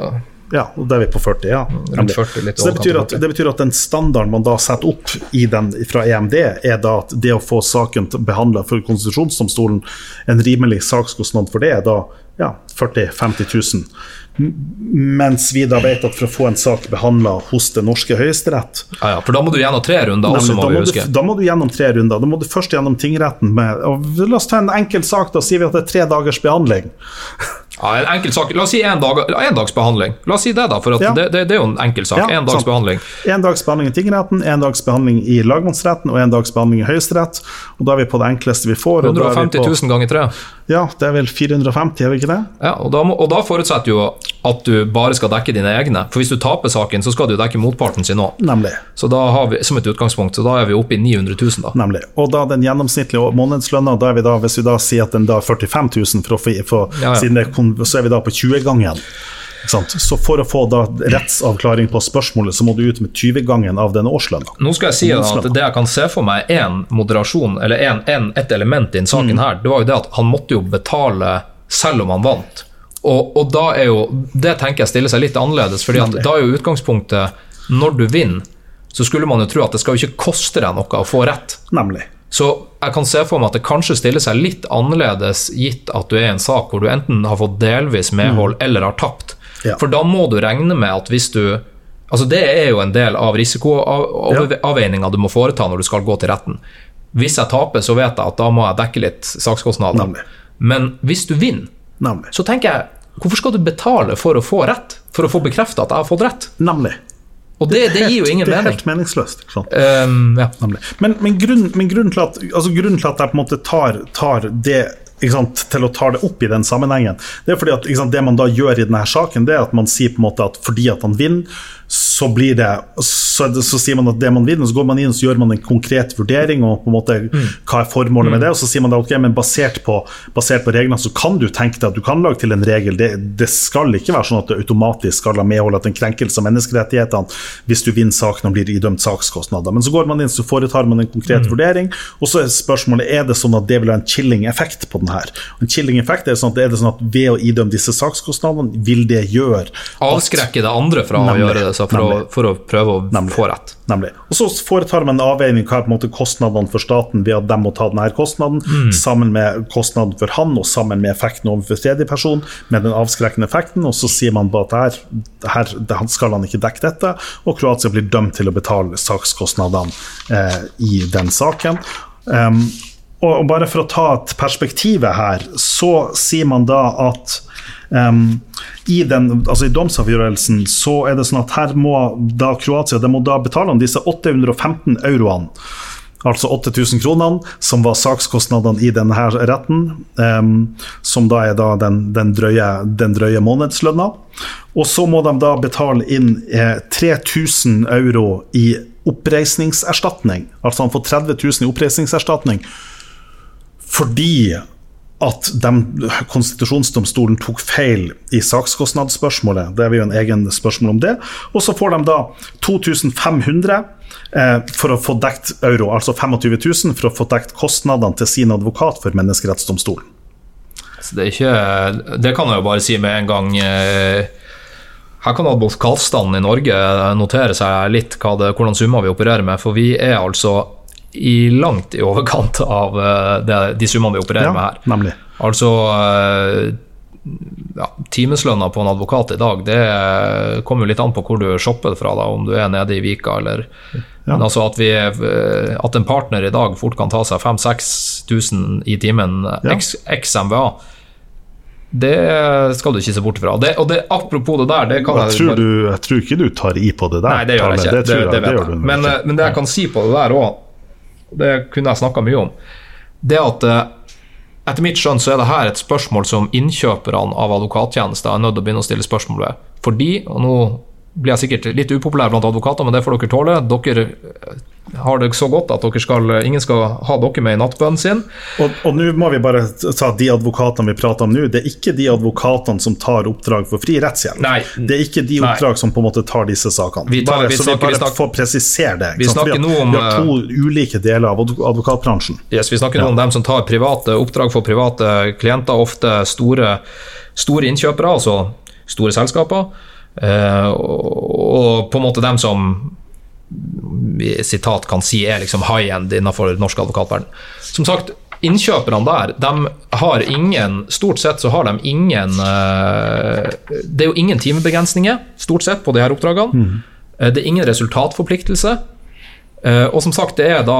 Speaker 1: Ja, og da er vi på 40, ja.
Speaker 2: Rundt 40, litt
Speaker 1: Så det betyr, at, det betyr at den standarden man da setter opp i den, fra EMD, er da at det å få saken behandla for konstitusjonsdomstolen, en rimelig sakskostnad for det, er da ja, 40 000-50 000. Mens vi da vet at for å få en sak behandla hos det norske høyesterett
Speaker 2: Ja, ja, for da må du gjennom tre runder også, må
Speaker 1: da, må du, da må du gjennom tre runder. Da må du først gjennom tingretten med La oss ta en enkel sak, da sier vi at det er tre dagers behandling.
Speaker 2: Ja, en enkel sak. La oss si en, dag, en dags behandling. La oss si det, da, for at
Speaker 1: Ja.
Speaker 2: det, det, det er jo en enkel sak.
Speaker 1: Ja,
Speaker 2: en dags
Speaker 1: sant.
Speaker 2: behandling.
Speaker 1: En dags behandling i tingretten, en dags behandling i lagmannsretten og en dags behandling i Høyesterett. Og da er vi på det enkleste vi får. Og da er
Speaker 2: 150
Speaker 1: vi på,
Speaker 2: 000 ganger tre.
Speaker 1: Ja, det er vel 450, er det ikke det?
Speaker 2: Ja, og da, må, og da forutsetter jo at du bare skal dekke dine egne. For hvis du taper saken, så skal du dekke motparten sin òg. Så da har vi, som et utgangspunkt, så da er vi oppe i 900 000, da.
Speaker 1: Nemlig. Og da den gjennomsnittlige månedslønna, da er vi da, hvis vi da sier at den da er 45 000, for å få, for,
Speaker 2: Ja, ja.
Speaker 1: Siden det, så er vi da på 20-gangen. Så for å få da rettsavklaring på spørsmålet, så må du ut med 20-gangen av denne årslønna.
Speaker 2: Nå skal jeg si at det jeg kan se for meg en moderasjon, eller en, en, et element i denne saken
Speaker 1: Mm.
Speaker 2: her, det var jo det at han måtte jo betale selv om han vant. Og, og da er jo Det tenker jeg stiller seg litt annerledes, fordi at da er jo utgangspunktet når du vinner, så skulle man jo tro at det skal jo ikke koste deg noe å få rett.
Speaker 1: Nemlig.
Speaker 2: Så jeg kan se for meg at det kanskje stiller seg litt annerledes gitt at du er i en sak hvor du enten har fått delvis medhold eller har tapt.
Speaker 1: Ja.
Speaker 2: For da må du regne med at hvis du Altså Det er jo en del av risikoavveininga du må foreta når du skal gå til retten. Hvis jeg taper, så vet jeg at da må jeg dekke litt sakskostnader.
Speaker 1: Nemlig.
Speaker 2: Men hvis du vinner,
Speaker 1: Nemlig.
Speaker 2: så tenker jeg Hvorfor skal du betale for å få rett? For å få bekrefta at jeg har fått rett?
Speaker 1: Nemlig.
Speaker 2: Og det, det gir jo ingen mening.
Speaker 1: det er
Speaker 2: mening.
Speaker 1: helt meningsløst.
Speaker 2: Um, ja.
Speaker 1: Men, men, grunnen, men grunnen, til at, altså grunnen til at jeg på en måte tar, tar det sant, til å ta det opp i den sammenhengen, det er fordi at sant, det man da gjør i denne saken, det er at man sier på en måte at fordi at han vinner, så blir det så, så sier man at det man vinner, så går man inn og så gjør man en konkret vurdering og på en måte hva er formålet med det, og så sier man det ok, men basert på, basert på reglene så kan du tenke deg at du kan lage til en regel. Det, det skal ikke være sånn at det automatisk skal ha medhold at en krenkelse av menneskerettighetene hvis du vinner saken og blir idømt sakskostnader. Men så går man inn så foretar man en konkret vurdering, og så er spørsmålet er det sånn at det vil ha en chilling effekt på den her. En chilling effekt er sånn at, er det sånn at ved å idømme disse sakskostnadene, vil det gjøre
Speaker 2: Avskrekke det andre fra å gjøre det, så for, å, for å prøve å
Speaker 1: Nemlig.
Speaker 2: få rett.
Speaker 1: Nemlig. Og så foretar man en avveining hva er på en måte kostnadene for staten ved at de må ta denne kostnaden, sammen med kostnaden for han og sammen med effekten overfor tredje person, med den avskrekkende effekten, og så sier man bare at her, her skal han ikke dekke dette, og Kroatia blir dømt til å betale sakskostnadene eh, i den saken. Um, og, bare for å ta et perspektiv her, så sier man da at um, i, den, altså I domsavgjørelsen så er det sånn at her må da Kroatia de må da betale om disse 815 euroene. Altså 8000 kronene, som var sakskostnadene i denne her retten. Um, som da er da den, den, drøye, den drøye månedslønna. Og så må de da betale inn eh, 3000 euro i oppreisningserstatning. Altså han får 30 000 i oppreisningserstatning fordi at de, konstitusjonsdomstolen tok feil i sakskostnadsspørsmålet. Det er jo en egen spørsmål om det. Og så får de da 2500 eh, for å få dekt euro, altså 25 000, for å få dekt kostnadene til sin advokat for menneskerettsdomstolen.
Speaker 2: Så det, er ikke, det kan jeg jo bare si med en gang. eh, Her kan advokatstanden i Norge notere seg litt det, hvordan summer vi opererer med, for vi er altså i langt i overkant av eh, det, de summene vi opererer med her.
Speaker 1: nemlig.
Speaker 2: Altså eh, ja, Timeslønna på en advokat i dag, det kommer jo litt an på hvor du shopper fra, da, om du er nede i Vika eller Men altså at, vi, eh, at en partner i dag fort kan ta seg 5000-6000 i timen
Speaker 1: Ja.
Speaker 2: x, x det skal du ikke se bort fra. Det, og det, apropos det der, det kan
Speaker 1: Jeg tror, du, jeg tror ikke du tar i på det der.
Speaker 2: Nei, det gjør jeg ikke. Det, det, jeg. Men, men det jeg kan si på det der òg, det kunne jeg snakka mye om, det at eh, etter mitt skjønn så er det her et spørsmål som innkjøperne av advokattjenester er nødt til å begynne å stille spørsmål ved. Fordi, og nå blir jeg sikkert litt upopulær blant advokater, men det får dere tåle. Dere eh, har det så godt at skal, ingen skal ha dere med i nattbønnen sin.
Speaker 1: Og, og nå må vi bare ta de advokatene vi prater om nå. Det er ikke de advokatene som tar oppdrag for fri rettshjelp.
Speaker 2: Nei.
Speaker 1: Det er ikke de
Speaker 2: Nei.
Speaker 1: oppdrag som på en måte tar disse sakene.
Speaker 2: Vi tar-
Speaker 1: bare,
Speaker 2: vi
Speaker 1: så
Speaker 2: snakker-
Speaker 1: vi
Speaker 2: vi
Speaker 1: bare
Speaker 2: snakker-
Speaker 1: får presisere det.
Speaker 2: Vi snakker nå om,
Speaker 1: Vi har to ulike deler av advokatbransjen.
Speaker 2: Yes, vi snakker nå om dem som tar private oppdrag for private klienter, ofte store, store innkjøpere, altså store selskaper. Eh, og, på en måte dem som sitat kan si er liksom high end innenfor norsk advokatverden. Som sagt, innkjøperne der, de har ingen Stort sett så har de ingen eh, Det er jo ingen timebegrensninger, stort sett, på de her oppdragene. Eh, Det er ingen resultatforpliktelse. Og som sagt, det er da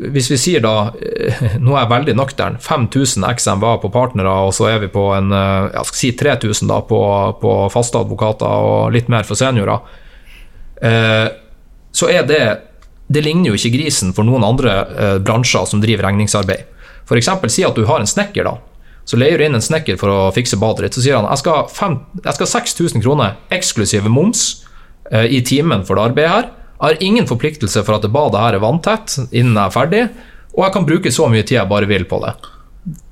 Speaker 2: hvis vi sier da, eh, nå er jeg veldig nøktern, 5000 XMVA på partnere, og så er vi på en, eh, jeg skal si 3000 da på, på faste advokater og litt mer for seniorer, eh, så er det Det ligner jo ikke grisen for noen andre bransjer som driver regningsarbeid. Eksempel, si at du har en snekker, da. Så leier du inn en snekker for å fikse badet ditt. Så sier han jeg skal, ha jeg skal 6000 kroner eksklusive moms i timen for det arbeidet her. Jeg har ingen forpliktelse for at det badet her er vanntett innen jeg er ferdig, og jeg kan bruke så mye tid jeg bare vil på det.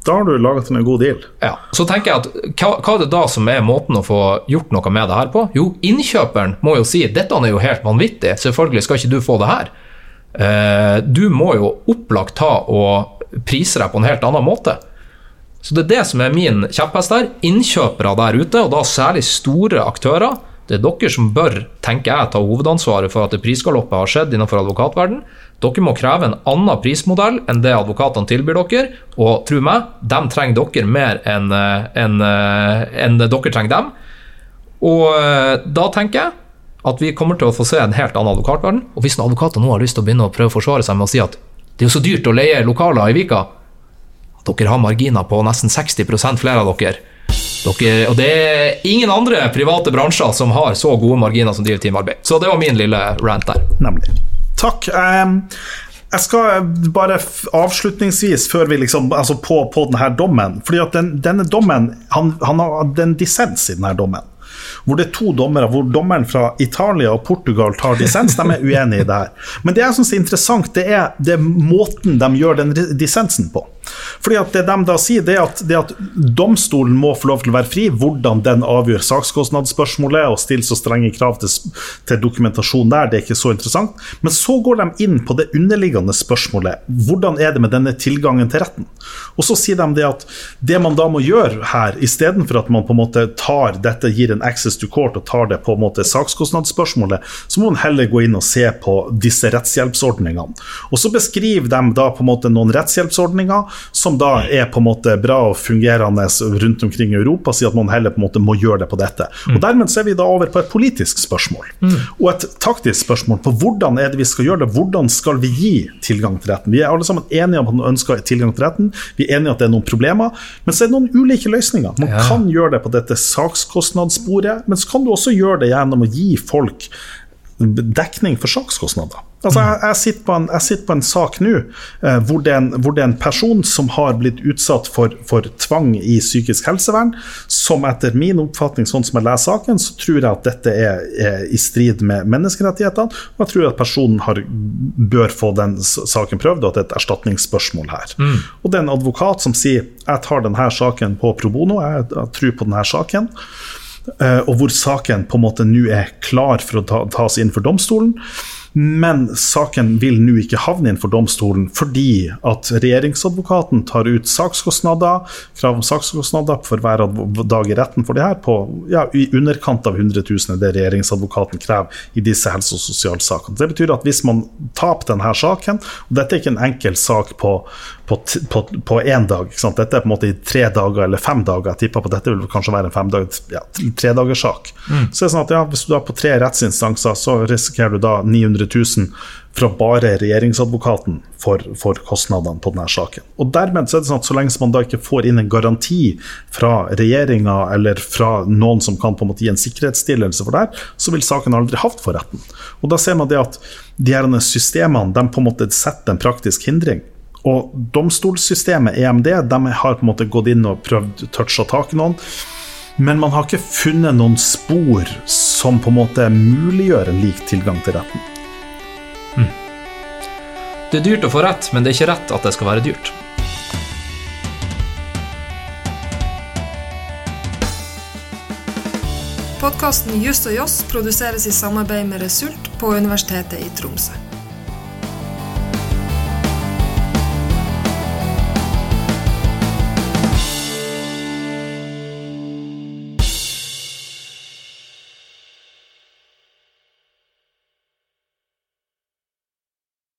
Speaker 1: Da har du laget en god deal.
Speaker 2: Ja, Så tenker jeg at hva, hva er det da som er måten å få gjort noe med det her på? Jo, innkjøperen må jo si dette er jo helt vanvittig, selvfølgelig skal ikke du få det her. Eh, du må jo opplagt ta og prise deg på en helt annen måte. Så det er det som er min kjepphest der. Innkjøpere der ute, og da særlig store aktører, det er dere som bør, tenker jeg, ta hovedansvaret for at det prisgaloppet har skjedd innenfor advokatverden. Dere må kreve en annen prismodell enn det advokatene tilbyr dere, og tro meg, de trenger dere mer enn eh, enn, eh, dere trenger dem. Og eh, da tenker jeg at vi kommer til å få se en helt annen advokatverden. Og hvis advokater nå har lyst til å begynne å prøve å forsvare seg med å si at det er jo så dyrt å leie lokaler i Vika, at dere har marginer på nesten 60 flere av dere. Dere. Og det er ingen andre private bransjer som har så gode marginer som driver timearbeid. Så det var min lille rant der.
Speaker 1: Nemlig. Takk. Um jeg skal bare avslutningsvis, før vi liksom Altså på, på denne dommen fordi at den, denne dommen han, han har en dissens i denne dommen. Hvor det er to dommere, hvor dommeren fra Italia og Portugal tar dissens. De er uenige i det her. Men det jeg syns er interessant, det er, det er måten de gjør den dissensen på. Fordi at Det de da sier, det er, at, det at domstolen må få lov til å være fri. Hvordan den avgjør sakskostnadsspørsmålet og stiller så strenge krav til, til dokumentasjon der, det er ikke så interessant. Men så går de inn på det underliggende spørsmålet. Hvordan er det med denne tilgangen til retten? Og så sier de det at det man da må gjøre her, istedenfor at man på en måte tar dette, gir en access to court og tar det på en måte sakskostnadsspørsmålet, så må man heller gå inn og se på disse rettshjelpsordningene. Og så beskriver de da på en måte noen rettshjelpsordninger som da er på en måte bra og fungerende rundt omkring i Europa, sier at man heller på en måte må gjøre det på dette. Og Dermed så er vi da over på et politisk spørsmål, og et taktisk spørsmål på hvordan er det vi skal gjøre det, hvordan skal vi gi tilgang til retten. Vi er alle sammen enige om at man ønsker tilgang til retten, vi er enige om at det er noen problemer, men så er det noen ulike løsninger. Man
Speaker 2: Ja.
Speaker 1: kan gjøre det på dette sakskostnadssporet, men så kan du også gjøre det gjennom å gi folk dekning for sakskostnader. Altså, jeg, jeg, sitter på en, jeg sitter på en sak nå eh, hvor, hvor det er en person som har blitt utsatt for, for tvang i psykisk helsevern, som etter min oppfatning, sånn som jeg leser saken, så tror jeg at dette er, er i strid med menneskerettighetene. Og jeg tror at personen har, bør få den saken prøvd, og at det er et erstatningsspørsmål her. Og det er en advokat som sier jeg tar denne saken på pro bono, jeg, jeg tror på denne saken. Eh, og hvor saken på en måte nå er klar for å ta, tas inn for domstolen. Men saken vil nå ikke havne inn for domstolen fordi at regjeringsadvokaten tar ut sakskostnader, krav om sakskostnader for hver dag i retten for det her, på ja, i underkant av 100 000 er det regjeringsadvokaten krever i disse helse- og sosialsakene. Det betyr at hvis man taper denne saken, og dette er ikke en enkel sak på på én dag. Dette er på en måte i tre dager eller fem dager. Jeg tipper på dette vil kanskje være en fem dag, ja, tredagerssak. Mm. Så er det sånn at ja, Hvis du er på tre rettsinstanser, så risikerer du da 900 000 fra bare regjeringsadvokaten for, for kostnadene på denne saken. Og dermed så er det sånn at Så lenge man da ikke får inn en garanti fra regjeringa eller fra noen som kan på en måte gi en sikkerhetsstillelse for det her, så vil saken aldri havne for retten. Og Da ser man det at de her systemene de på en måte setter en praktisk hindring. Og domstolssystemet, EMD, de har på en måte gått inn og prøvd toucha tak i noen. Men man har ikke funnet noen spor som på en måte muliggjør en lik tilgang til retten.
Speaker 2: Mm. Det er dyrt å få rett, men det er ikke rett at det skal være dyrt.
Speaker 4: Podkasten Just og Joss produseres i samarbeid med Result på Universitetet i Tromsø.